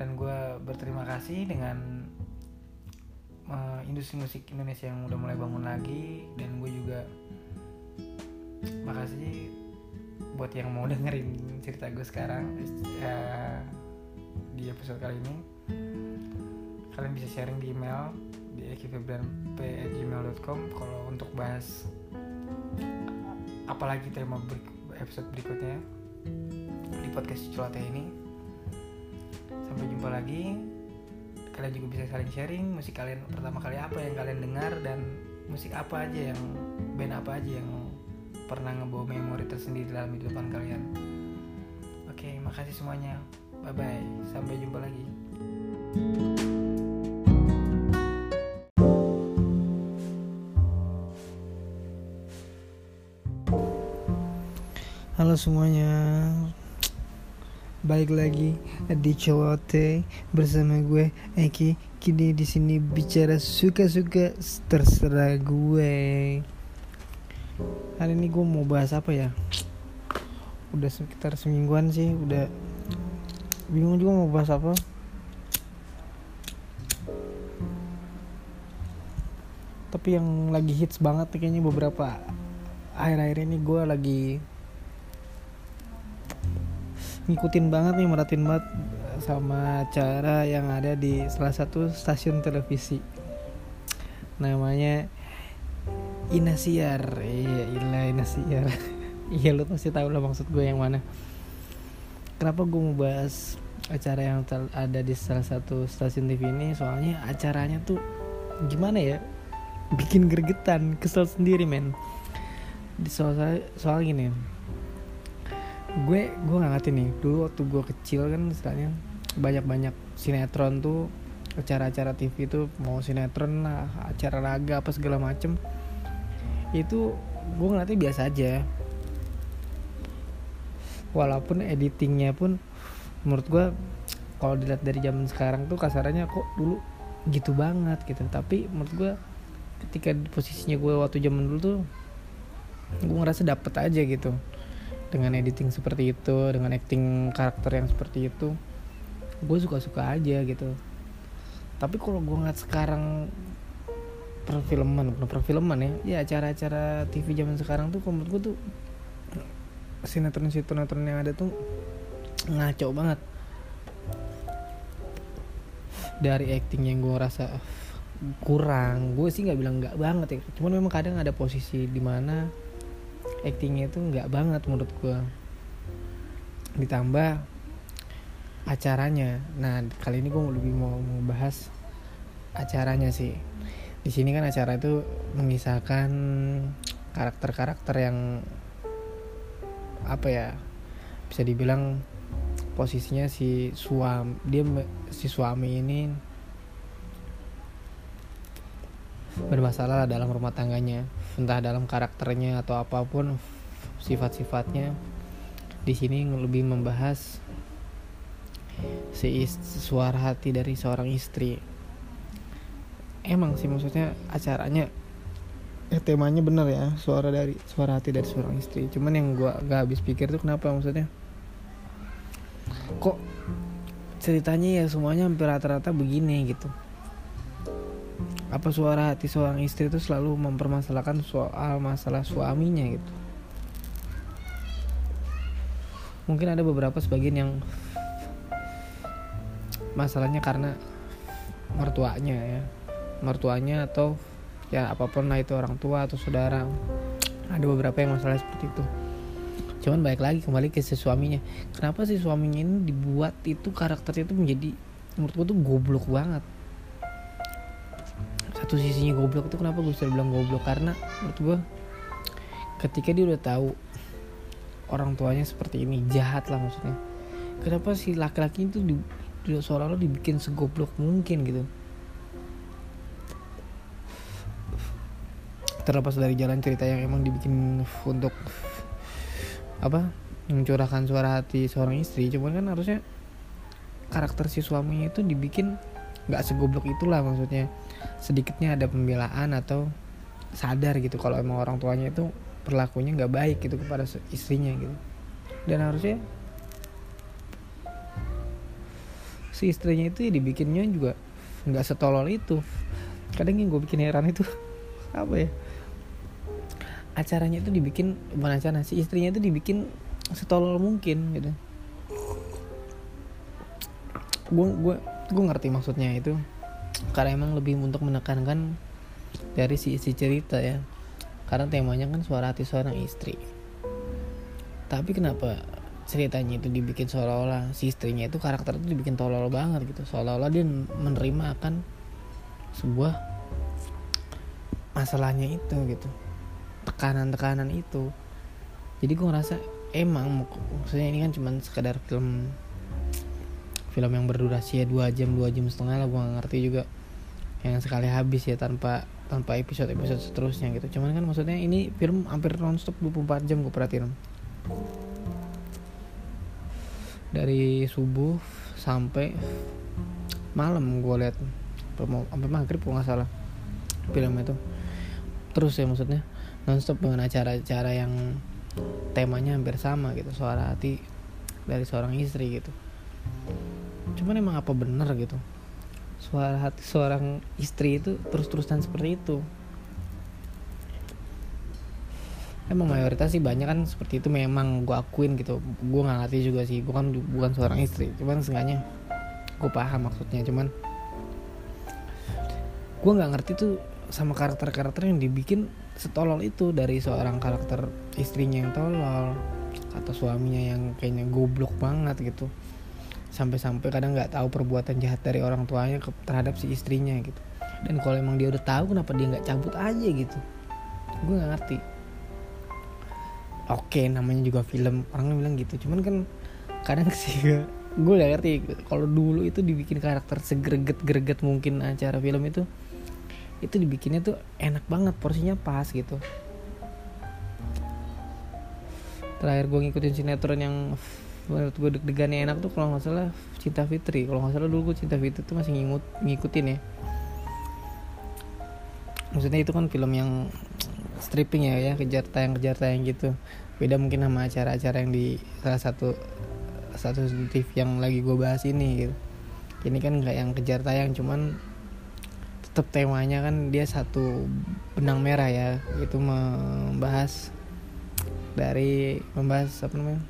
Dan gue berterima kasih dengan uh, industri musik Indonesia yang udah mulai bangun lagi. Dan gue juga makasih buat yang mau dengerin cerita gue sekarang uh, di episode kali ini. Kalian bisa sharing di email di ekifebranp@gmail.com kalau untuk bahas apalagi tema episode berikutnya di podcast Culate ini. Sampai jumpa lagi. Kalian juga bisa saling sharing musik kalian pertama kali apa yang kalian dengar dan musik apa aja yang band apa aja yang pernah ngebawa memori tersendiri dalam kehidupan kalian. Oke makasih semuanya. Bye bye sampai jumpa lagi. Halo semuanya, balik lagi di Celote bersama gue Eki. Kini di sini bicara suka-suka terserah gue hari ini gue mau bahas apa ya? Udah sekitar semingguan sih udah bingung juga mau bahas apa. Tapi yang lagi hits banget kayaknya beberapa akhir-akhir ini gue lagi ngikutin banget nih merhatiin banget sama acara yang ada di salah satu stasiun televisi. Namanya Inasiar iya ilah Inasiar <laughs> iya lu pasti tahu lah maksud gue yang mana. Kenapa gue mau bahas acara yang ada di salah satu stasiun TV ini? Soalnya acaranya tuh gimana ya? Bikin gergetan kesel sendiri men. Soal soal gini. Gue gue nggak ngerti nih. Dulu waktu gue kecil kan misalnya banyak banyak sinetron tuh acara-acara TV itu mau sinetron lah acara raga apa segala macem itu gue ngeliatnya biasa aja. Walaupun editingnya pun menurut gue kalau dilihat dari zaman sekarang tuh kasarannya kok dulu gitu banget gitu. Tapi menurut gue ketika posisinya gue waktu zaman dulu tuh gue ngerasa dapet aja gitu. Dengan editing seperti itu dengan acting karakter yang seperti itu gue suka-suka aja gitu. Tapi kalau gue ngeliat sekarang perfilman bukan perfilman ya. Ya acara-acara TV zaman sekarang tuh menurut gue tuh sinetron sinetron yang ada tuh ngaco banget. Dari acting yang gue rasa kurang gue sih nggak bilang nggak banget ya. Cuman memang kadang ada posisi di mana actingnya itu nggak banget menurut gue ditambah acaranya. Nah kali ini gue lebih mau membahas acaranya sih di sini kan acara itu mengisahkan karakter-karakter yang apa ya bisa dibilang posisinya si suami dia si suami ini bermasalah dalam rumah tangganya. Entah dalam karakternya atau apa pun sifat-sifatnya. Di sini lebih membahas si suara hati dari seorang istri emang sih maksudnya acaranya eh, temanya bener ya suara dari suara hati dari seorang istri. Cuman yang gua gak habis pikir tuh kenapa maksudnya? Kok ceritanya ya semuanya hampir rata-rata begini gitu. Apa suara hati seorang istri itu selalu mempermasalahkan soal masalah suaminya gitu. Mungkin ada beberapa sebagian yang masalahnya karena mertuanya ya mertuanya atau ya apa pun lah itu orang tua atau saudara. Ada beberapa yang masalah seperti itu. Cuman baik lagi kembali ke si suaminya. Kenapa sih suaminya ini dibuat itu karakternya itu menjadi menurut gue tuh goblok banget? Satu sisinya goblok itu kenapa gue bisa bilang goblok? Karena menurut gue ketika dia udah tahu orang tuanya seperti ini jahat lah maksudnya. Kenapa si laki-laki itu di, seolah-olah dibikin segoblok mungkin gitu terlepas dari jalan cerita yang emang dibikin untuk apa mencurahkan suara hati seorang istri cuman kan harusnya karakter si suaminya itu dibikin nggak segoblok itulah maksudnya sedikitnya ada pembelaan atau sadar gitu kalau emang orang tuanya itu perlakunya nggak baik gitu kepada istrinya gitu. Dan harusnya si istrinya itu ya dibikinnya juga nggak setolol itu. Kadang yang gue bikin heran itu <laughs> apa ya acaranya itu dibikin bukan acara si istrinya itu dibikin setolol mungkin gitu. Gue gue gue ngerti maksudnya itu. Karena emang lebih untuk menekankan dari si isi cerita ya. Karena temanya kan suara hati seorang istri. Tapi kenapa ceritanya itu dibikin seolah-olah si istrinya itu karakter itu dibikin tolol banget gitu. Seolah-olah dia menerima akan sebuah masalahnya itu gitu tekanan-tekanan itu. Jadi gue ngerasa emang maksudnya ini kan cuma sekedar film film yang berdurasi ya dua jam dua jam setengah lah gue gak ngerti juga yang sekali habis ya tanpa tanpa episode episode seterusnya gitu. Cuman kan maksudnya ini film hampir nonstop 24 jam gue perhatiin. Dari subuh sampai malam gue lihat sampai maghrib gue nggak salah film itu. Terus ya maksudnya nonstop dengan acara-acara yang temanya hampir sama gitu suara hati dari seorang istri gitu. Cuman emang apa bener gitu? Suara hati seorang istri itu terus-terusan seperti itu. Emang mayoritas sih banyak kan seperti itu memang gue akuin gitu. Gue nggak ngerti juga sih gue kan bukan seorang istri cuman seenggaknya gue paham maksudnya. Cuman gue nggak ngerti tuh sama karakter-karakter yang dibikin setolol itu dari seorang karakter istrinya yang tolol atau suaminya yang kayaknya goblok banget gitu. Sampai-sampai kadang nggak tahu perbuatan jahat dari orang tuanya terhadap si istrinya gitu. Dan kalau emang dia udah tahu kenapa dia nggak cabut aja gitu? Gue nggak ngerti. Oke namanya juga film. Orang bilang gitu. Cuman kan kadang <laughs> sih gue gak ngerti. Kalau dulu itu dibikin karakter segreget greget mungkin acara film itu itu dibikinnya tuh enak banget porsinya pas gitu. Terakhir gue ngikutin sinetron yang menurut gue deg-degannya enak tuh kalau nggak salah Cinta Fitri. Kalau nggak salah dulu gue Cinta Fitri tuh masih ngingut ngikutin ya. Maksudnya itu kan film yang stripping ya ya kejar tayang kejar tayang gitu. Beda mungkin sama acara-acara yang di salah satu satu TV yang lagi gue bahas ini gitu. Ini kan nggak yang kejar tayang cuman tetap temanya kan dia satu benang merah ya itu membahas dari membahas apa namanya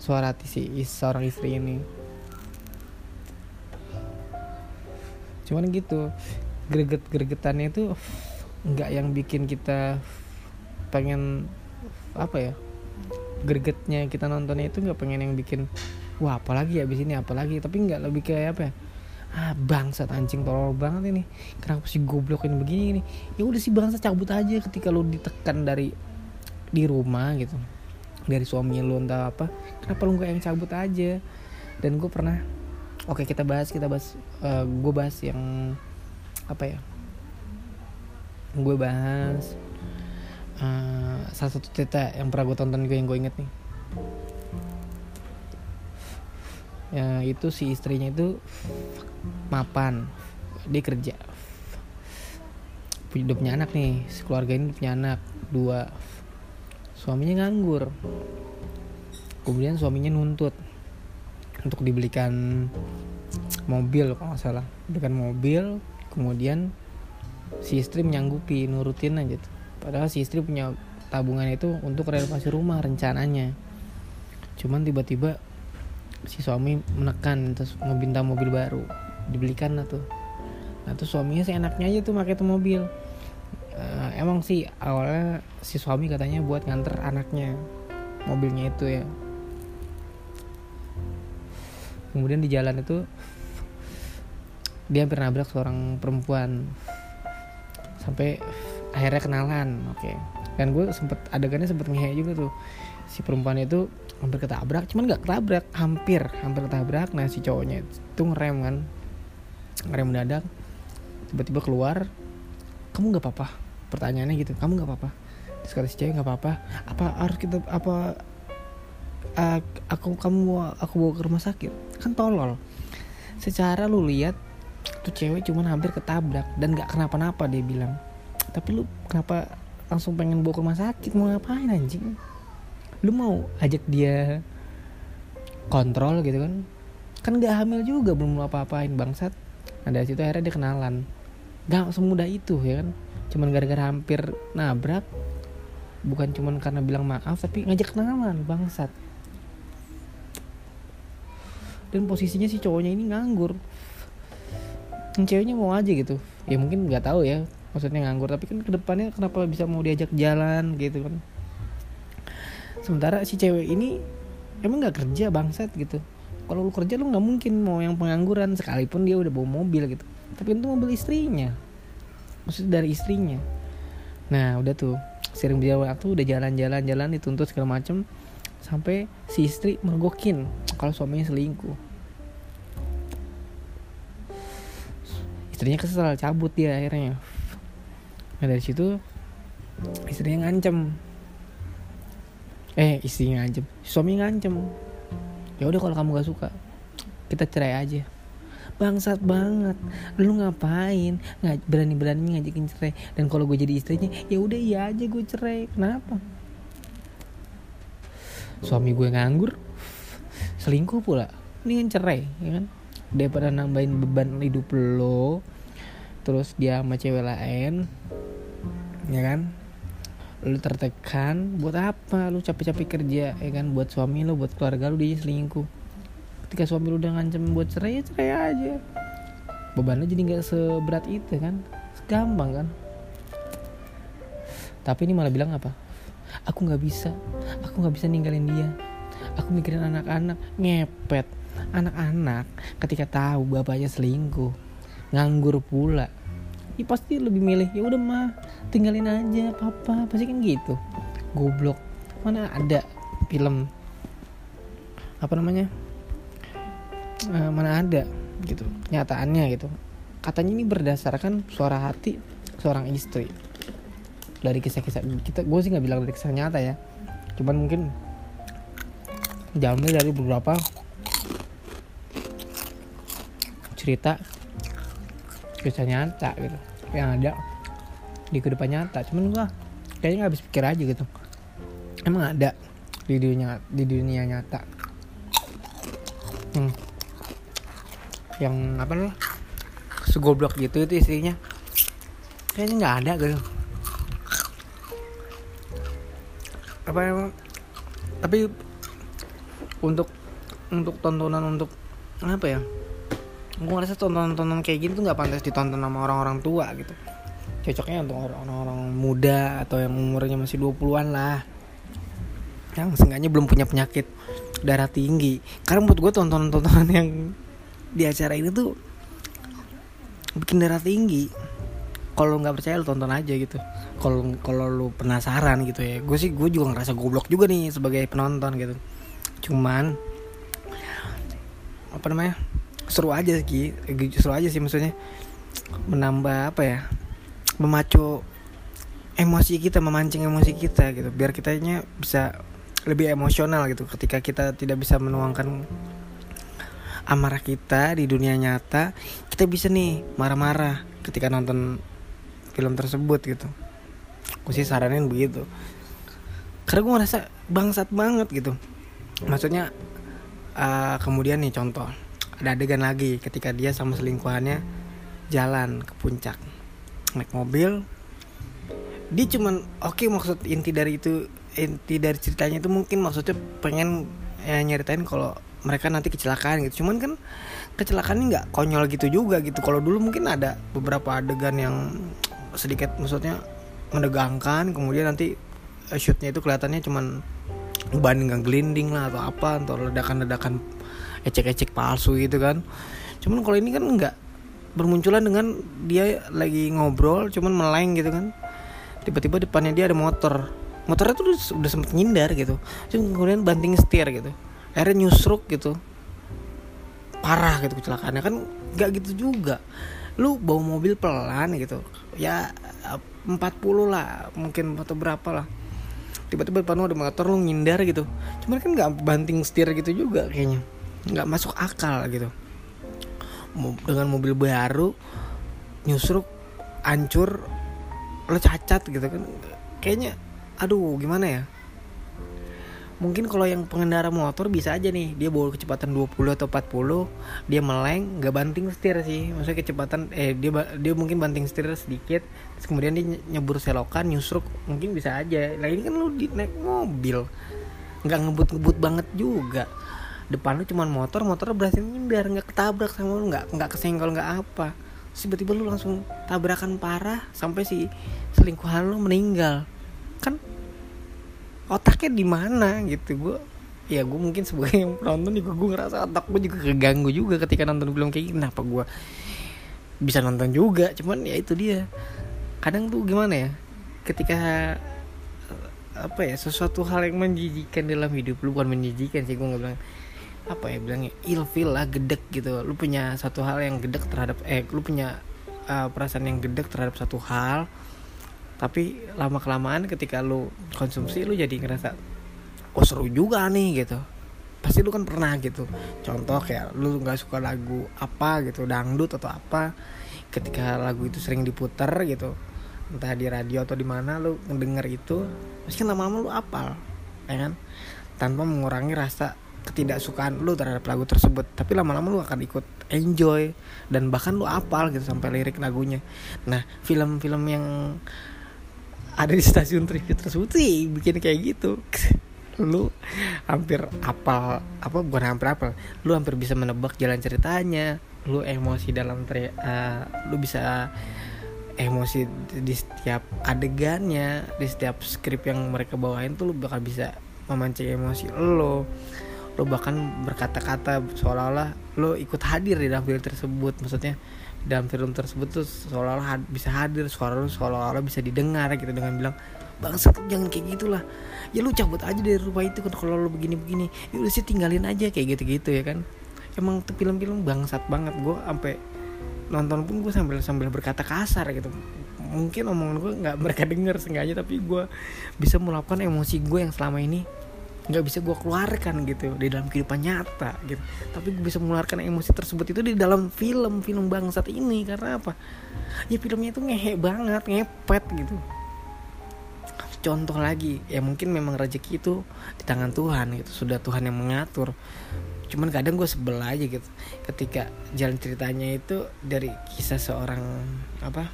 suara si seorang istri ini. Cuman gitu greget gregetannya itu nggak yang bikin kita pengen apa ya gregetnya kita nontonnya itu nggak pengen yang bikin wah apalagi ya abis ini apalagi tapi nggak lebih kayak apa ya ah bangsat anjing tolol banget ini. Kenapa sih goblokin begini nih ya udah sih bangsa cabut aja ketika lu ditekan dari di rumah gitu. Dari suami lu entah apa. Kenapa lu nggak yang cabut aja? Dan gue pernah oke kita bahas kita bahas uh, eh, gue bahas yang apa ya? Gue bahas uh, salah satu cerita yang pernah gue tonton gue yang gue inget nih ya itu si istrinya itu mapan. Dia kerja. Punya punya anak nih. Keluarga ini punya anak dua. Suaminya nganggur. Kemudian suaminya nuntut untuk dibelikan mobil kalau nggak salah. Belikan mobil kemudian si istri menyanggupi nurutin aja tuh. Padahal si istri punya tabungan itu untuk renovasi rumah rencananya. Cuman tiba-tiba si suami menekan terus meminta mobil baru. Dibelikan lah tuh. Nah tuh suaminya seenaknya aja tuh pakai tuh mobil. Uh, emang sih awalnya si suami katanya buat nganter anaknya mobilnya itu ya. Kemudian di jalan itu dia hampir nabrak seorang perempuan. Sampai akhirnya kenalan oke. Okay. dan gue sempet adegannya sempet ngehe juga tuh si perempuan itu hampir ketabrak cuman nggak ketabrak hampir hampir ketabrak. Nah si cowoknya itu ngerem kan ngerem mendadak tiba-tiba keluar kamu nggak apa-apa? Pertanyaannya gitu kamu nggak apa-apa? Terus kata si cewek nggak apa-apa. Apa harus kita apa uh, aku kamu aku bawa ke rumah sakit? Kan tolol. Secara lu lihat tuh cewek cuman hampir ketabrak dan nggak kenapa-napa dia bilang. Tapi lu kenapa langsung pengen bawa ke rumah sakit? Mau ngapain anjing lu mau ajak dia kontrol gitu kan? Kan nggak hamil juga belum apa-apain bangsat. Nah dari situ akhirnya dia kenalan. Gak semudah itu ya kan? Cuman gara-gara hampir nabrak bukan cuman karena bilang maaf tapi ngajak kenalan bangsat. Dan posisinya si cowoknya ini nganggur. Ceweknya mau aja gitu. Ya mungkin nggak tahu ya maksudnya nganggur. Tapi kan ke depannya kenapa bisa mau diajak jalan gitu kan sementara si cewek ini emang nggak kerja bangsat gitu. Kalau lu kerja lu nggak mungkin mau yang pengangguran sekalipun dia udah bawa mobil gitu. Tapi itu mobil istrinya. Maksudnya dari istrinya. Nah udah tuh. Sering berjalan waktu udah jalan-jalan jalan dituntut segala macem sampai si istri mergokin kalau suaminya selingkuh. Istrinya kesel cabut dia akhirnya. Nah dari situ istrinya ngancem eh istrinya ngancem suami ngancem ya udah kalau kamu gak suka kita cerai aja. Bangsat banget. Lu ngapain? Nggak berani berani ngajakin cerai. Dan kalau gue jadi istrinya ya udah iya aja gue cerai. Kenapa? Suami gue nganggur. Selingkuh pula. Ini cerai ya kan? Daripada nambahin beban hidup lo terus dia sama cewek lain ya kan lu tertekan buat apa lu capek-capek kerja ya kan? Buat suami lu buat keluarga lu dia selingkuh. Ketika suami lu udah ngancem buat cerai ya cerai aja. Bebannya jadi nggak seberat itu kan? Gampang kan? Tapi ini malah bilang apa? Aku nggak bisa. Aku nggak bisa ninggalin dia. Aku mikirin anak-anak. Ngepet. Anak-anak ketika tahu bapaknya selingkuh nganggur pula ya pasti lebih milih ya udah mah tinggalin aja papa. Pasti kan gitu. Goblok. Mana ada film apa namanya uh, mana ada gitu kenyataannya gitu. Katanya ini berdasarkan suara hati seorang istri. Dari kisah-kisah kita gue sih nggak bilang dari kisah nyata ya. Cuman mungkin diambil dari beberapa cerita kisah nyata gitu. Yang ada di kehidupan nyata. Cuman gua kayaknya nggak habis pikir aja gitu. Emang ada di dunia di dunia nyata. Hmm. yang apa nih segoblok gitu itu istrinya kayaknya nggak ada gitu. Apa emang? Tapi untuk untuk tontonan untuk apa ya gue ngerasa tontonan-tontonan kayak gini tuh nggak pantas ditonton sama orang-orang tua gitu. Cocoknya untuk orang-orang muda atau yang umurnya masih 20-an lah. Yang seenggaknya belum punya penyakit darah tinggi. Karena menurut gue tontonan-tontonan yang di acara ini tuh bikin darah tinggi. Kalau nggak percaya lu tonton aja gitu. Kalau kalau lu penasaran gitu ya. Gue sih gue juga ngerasa goblok juga nih sebagai penonton gitu. Cuman apa namanya seru aja sih seru aja sih maksudnya. Menambah apa ya memacu emosi kita memancing emosi kita gitu. Biar kitanya bisa lebih emosional gitu. Ketika kita tidak bisa menuangkan amarah kita di dunia nyata kita bisa nih marah-marah ketika nonton film tersebut gitu. Aku sih saranin begitu. Karena gue ngerasa bangsat banget gitu. Maksudnya uh, kemudian nih contoh ada adegan lagi ketika dia sama selingkuhannya jalan ke puncak. Naik mobil. Dia cuman oke okay, maksud inti dari itu inti dari ceritanya itu mungkin maksudnya pengen ya, nyeritain kalau mereka nanti kecelakaan gitu. Cuman kan kecelakaannya nggak konyol gitu juga gitu. Kalau dulu mungkin ada beberapa adegan yang sedikit maksudnya menegangkan kemudian nanti eh, shootnya itu kelihatannya cuman ban nggak gelinding lah atau apa atau ledakan-ledakan ecek-ecek palsu gitu kan. Cuman kalau ini kan nggak bermunculan dengan dia lagi ngobrol cuman meleng gitu kan. Tiba-tiba depannya dia ada motor. Motornya tuh udah, udah sempet nyindar gitu. Cuma kemudian banting setir gitu. Akhirnya nyusruk gitu. Parah gitu kecelakaannya. Kan nggak gitu juga. Lu bawa mobil pelan gitu. Ya 40 lah mungkin atau berapa lah. Tiba-tiba depan lu ada motor lu nyindar gitu. Cuman kan nggak banting setir gitu juga kayaknya nggak masuk akal gitu. Dengan mobil baru nyusruk hancur lo cacat gitu kan. Kayaknya aduh gimana ya? Mungkin kalau yang pengendara motor bisa aja nih dia bawa kecepatan 20 atau 40 dia meleng nggak banting setir sih. Maksudnya kecepatan eh dia dia mungkin banting setir sedikit terus kemudian dia nyebur selokan nyusruk mungkin bisa aja. Lah ini kan lu di naik mobil nggak ngebut-ngebut banget juga depan lu cuma motor motor berhasil nyindar nggak ketabrak sama lu nggak nggak kesenggol nggak apa. Tiba-tiba lu langsung tabrakan parah sampai si selingkuhan lu meninggal. Kan otaknya di mana gitu gue ya gue mungkin sebagai yang penonton juga gue ngerasa otak gue juga keganggu juga ketika nonton film kayak gini. Kenapa gue bisa nonton juga? Cuman ya itu dia. Kadang tuh gimana ya ketika apa ya sesuatu hal yang menjijikan dalam hidup lu bukan menjijikan sih gue nggak bilang apa ya bilangnya ilfil lah gedek gitu. Lu punya satu hal yang gedek terhadap eh lu punya uh, perasaan yang gedek terhadap satu hal tapi lama kelamaan ketika lu konsumsi lu jadi ngerasa oh seru juga nih gitu. Pasti lu kan pernah gitu. Contoh kayak lu nggak suka lagu apa gitu dangdut atau apa ketika lagu itu sering diputar gitu entah di radio atau di mana lu ngedenger itu pasti kan lama-lama lu apal ya kan? Tanpa mengurangi rasa ketidaksukaan lu terhadap lagu tersebut. Tapi lama-lama lu akan ikut enjoy dan bahkan lu apal gitu sampai lirik lagunya. Nah film-film yang ada di stasiun TV tersebut sih bikin kayak gitu. <laughs> Lu hampir apal apa bukan hampir apal. Lu hampir bisa menebak jalan ceritanya. Lu emosi dalam tri, uh, lu bisa emosi di setiap adegannya di setiap skrip yang mereka bawain tuh lu bakal bisa memancing emosi lo lo bahkan berkata-kata seolah-olah lo ikut hadir di dalam film tersebut. Maksudnya dalam film tersebut tuh seolah-olah had, bisa hadir suara lo seolah-olah bisa didengar gitu dengan bilang bangsa jangan kayak gitulah. Ya lu cabut aja dari rumah itu kan kalau lo begini-begini. Ya udah sih tinggalin aja kayak gitu-gitu ya kan? Emang tuh film-film bangsat banget. Gue sampai nonton pun gue sambil sambil berkata kasar gitu. Mungkin omongan gue nggak mereka denger sengaja tapi gue bisa melakukan emosi gue yang selama ini nggak bisa gue keluarkan gitu di dalam kehidupan nyata gitu. Tapi gue bisa mengeluarkan emosi tersebut itu di dalam film film bangsat ini. Karena apa? Ya filmnya itu ngehe banget ngepet gitu. Contoh lagi ya mungkin memang rezeki itu di tangan Tuhan gitu. Sudah Tuhan yang mengatur. Cuman kadang gue sebel aja gitu. Ketika jalan ceritanya itu dari kisah seorang apa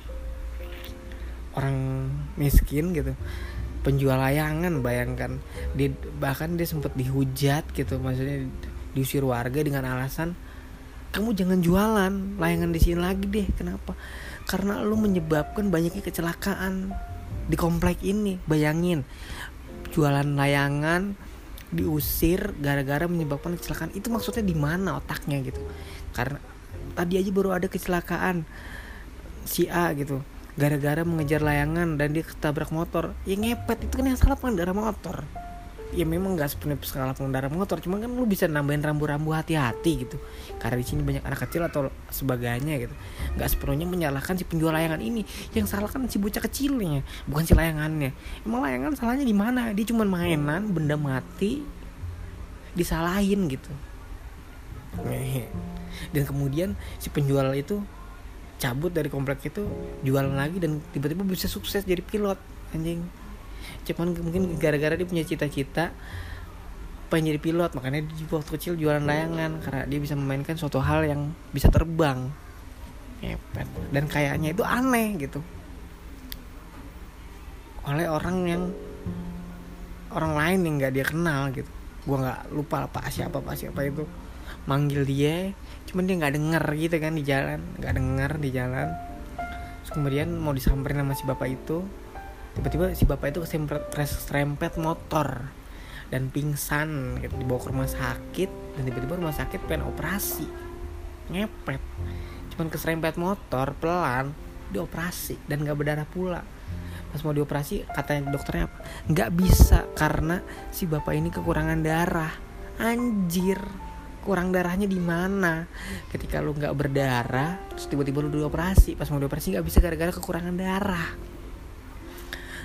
orang miskin gitu penjual layangan bayangkan. Dia bahkan dia sempat dihujat gitu maksudnya diusir warga dengan alasan kamu jangan jualan layangan di sini lagi deh kenapa? Karena lu menyebabkan banyaknya kecelakaan di komplek ini bayangin. Jualan layangan diusir gara-gara menyebabkan kecelakaan. Itu maksudnya di mana otaknya gitu? Karena tadi aja baru ada kecelakaan si A gitu gara-gara mengejar layangan dan dia ketabrak motor. Ya ngepet. Itu kan yang salah pengendara motor. Ya memang nggak sepenuhnya salah pengendara motor. Cuma kan lu bisa nambahin rambu-rambu hati-hati gitu. Karena di sini banyak anak kecil atau sebagainya gitu. Nggak sepenuhnya menyalahkan si penjual layangan ini. Yang salah kan si bocah kecilnya bukan si layangannya. Emang layangan salahnya di mana? Dia cuma mainan benda mati disalahin gitu. Dan kemudian si penjual itu cabut dari komplek itu jualan lagi dan tiba-tiba bisa sukses jadi pilot anjing. Cuman mungkin gara-gara dia punya cita-cita pengen jadi pilot makanya dia waktu kecil jualan layangan karena dia bisa memainkan suatu hal yang bisa terbang. Dan kayaknya itu aneh gitu. Oleh orang yang orang lain yang nggak dia kenal gitu. Gua nggak lupa apa siapa apa siapa itu. Manggil dia cuman dia nggak denger gitu kan di jalan nggak denger di jalan. Terus kemudian mau disamperin sama si bapak itu tiba-tiba si bapak itu keserempet motor dan pingsan gitu dibawa ke rumah sakit dan tiba-tiba rumah sakit pengen operasi ngepet. Cuman keserempet motor pelan dioperasi dan nggak berdarah pula. Pas mau dioperasi katanya dokternya apa? Nggak bisa karena si bapak ini kekurangan darah. Anjir kurang darahnya di mana. Ketika lu nggak berdarah terus tiba-tiba lu dioperasi. Pas mau dioperasi nggak bisa gara-gara kekurangan darah.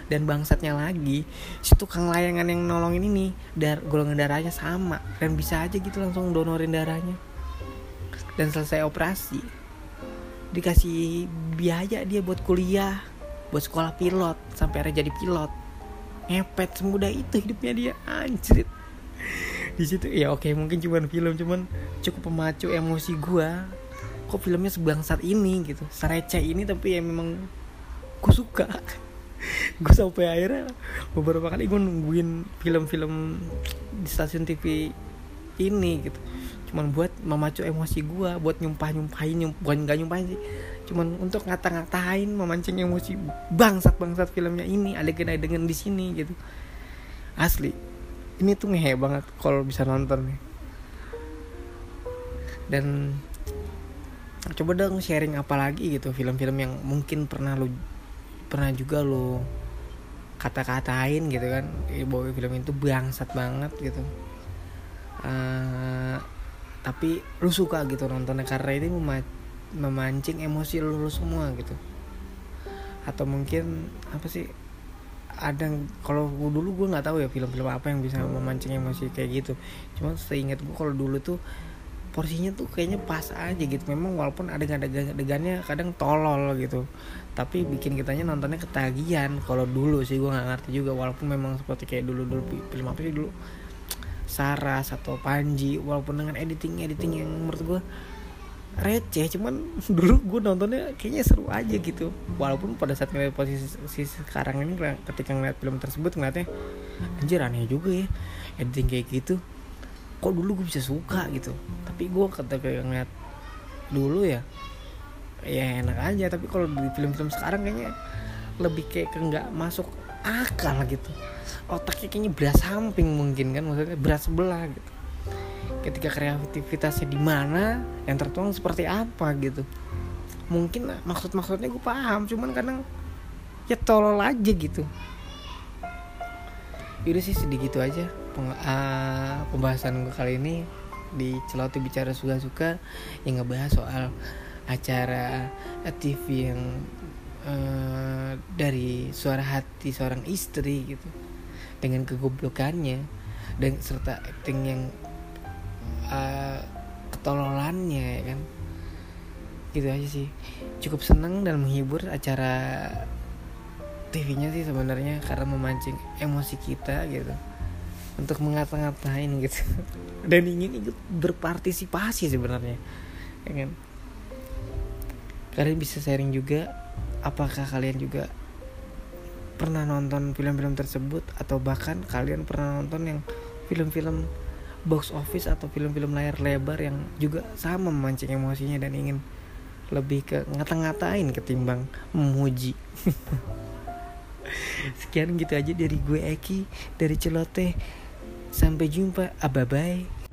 Dan bangsatnya lagi si tukang layangan yang nolongin ini dar golongan darahnya sama. Dan bisa aja gitu langsung donorin darahnya. Dan selesai operasi dikasih biaya dia buat kuliah buat sekolah pilot sampai akhirnya jadi pilot. Ngepet semudah itu hidupnya dia anjrit di situ ya oke mungkin cuma film cuman cukup pemacu emosi gua. Kok filmnya sebangsat ini gitu. Serece ini tapi ya memang gue suka. <laughs> Gue sampai akhirnya beberapa kali gue nungguin film-film di stasiun TV ini gitu. Cuman buat memacu emosi gue buat nyumpah nyumpahin nyump, bukan nggak nyumpahin sih. Cuman untuk ngata-ngatain memancing emosi bangsat bangsat filmnya ini adegan-adegan di sini gitu. Asli ini tuh ngehe banget kalau bisa nonton nih. Dan coba dong sharing apa lagi gitu film-film yang mungkin pernah lu pernah juga lu kata-katain gitu kan. Bahwa film itu bangsat banget gitu. Uh, tapi lu suka gitu nontonnya karena ini memancing emosi lu, lu semua gitu. Atau mungkin apa sih ada kalau dulu gue nggak tahu ya film-film apa yang bisa memancing emosi kayak gitu. Cuma seingat gue kalau dulu tuh porsinya tuh kayaknya pas aja gitu. Memang walaupun ada adegannya kadang tolol gitu. Tapi bikin kitanya nontonnya ketagihan. Kalau dulu sih gue nggak ngerti juga. Walaupun memang seperti kayak dulu dulu film apa sih dulu? Saras atau Panji. Walaupun dengan editing editing yang menurut gue receh cuman <laughs> dulu gue nontonnya kayaknya seru aja gitu. Walaupun pada saat ngeliat posisi sekarang ini ketika ngeliat film tersebut ngeliatnya anjir aneh juga ya editing kayak gitu. Kok dulu gue bisa suka gitu? Tapi gue ketika ngeliat dulu ya ya enak aja. Tapi kalau di film-film sekarang kayaknya lebih kayak ke nggak masuk akal gitu. Otaknya kayaknya berat samping mungkin kan maksudnya berat sebelah gitu ketika kreativitasnya di mana yang tertuang seperti apa gitu. Mungkin maksud-maksudnya gue paham cuman kadang ya tolol aja gitu. Yaudah sih sedikit aja. Peng uh, pembahasan gue kali ini di celoteh bicara suka-suka yang ngebahas soal acara TV yang uh, dari suara hati seorang istri gitu dengan kegoblokannya dan serta acting yang uh, ketololannya ya kan? Gitu aja sih. Cukup seneng dan menghibur acara TV-nya sih sebenarnya karena memancing emosi kita gitu. Untuk mengata-ngatain gitu. <laughs> Dan ingin ikut berpartisipasi sebenarnya ya kan? Kalian bisa sharing juga apakah kalian juga pernah nonton film-film tersebut? Atau bahkan kalian pernah nonton yang film-film box office atau film-film layar lebar yang juga sama memancing emosinya dan ingin lebih ke ngata-ngatain ketimbang memuji. <laughs> Sekian gitu aja dari gue Eki dari Celote. Sampai jumpa bye bye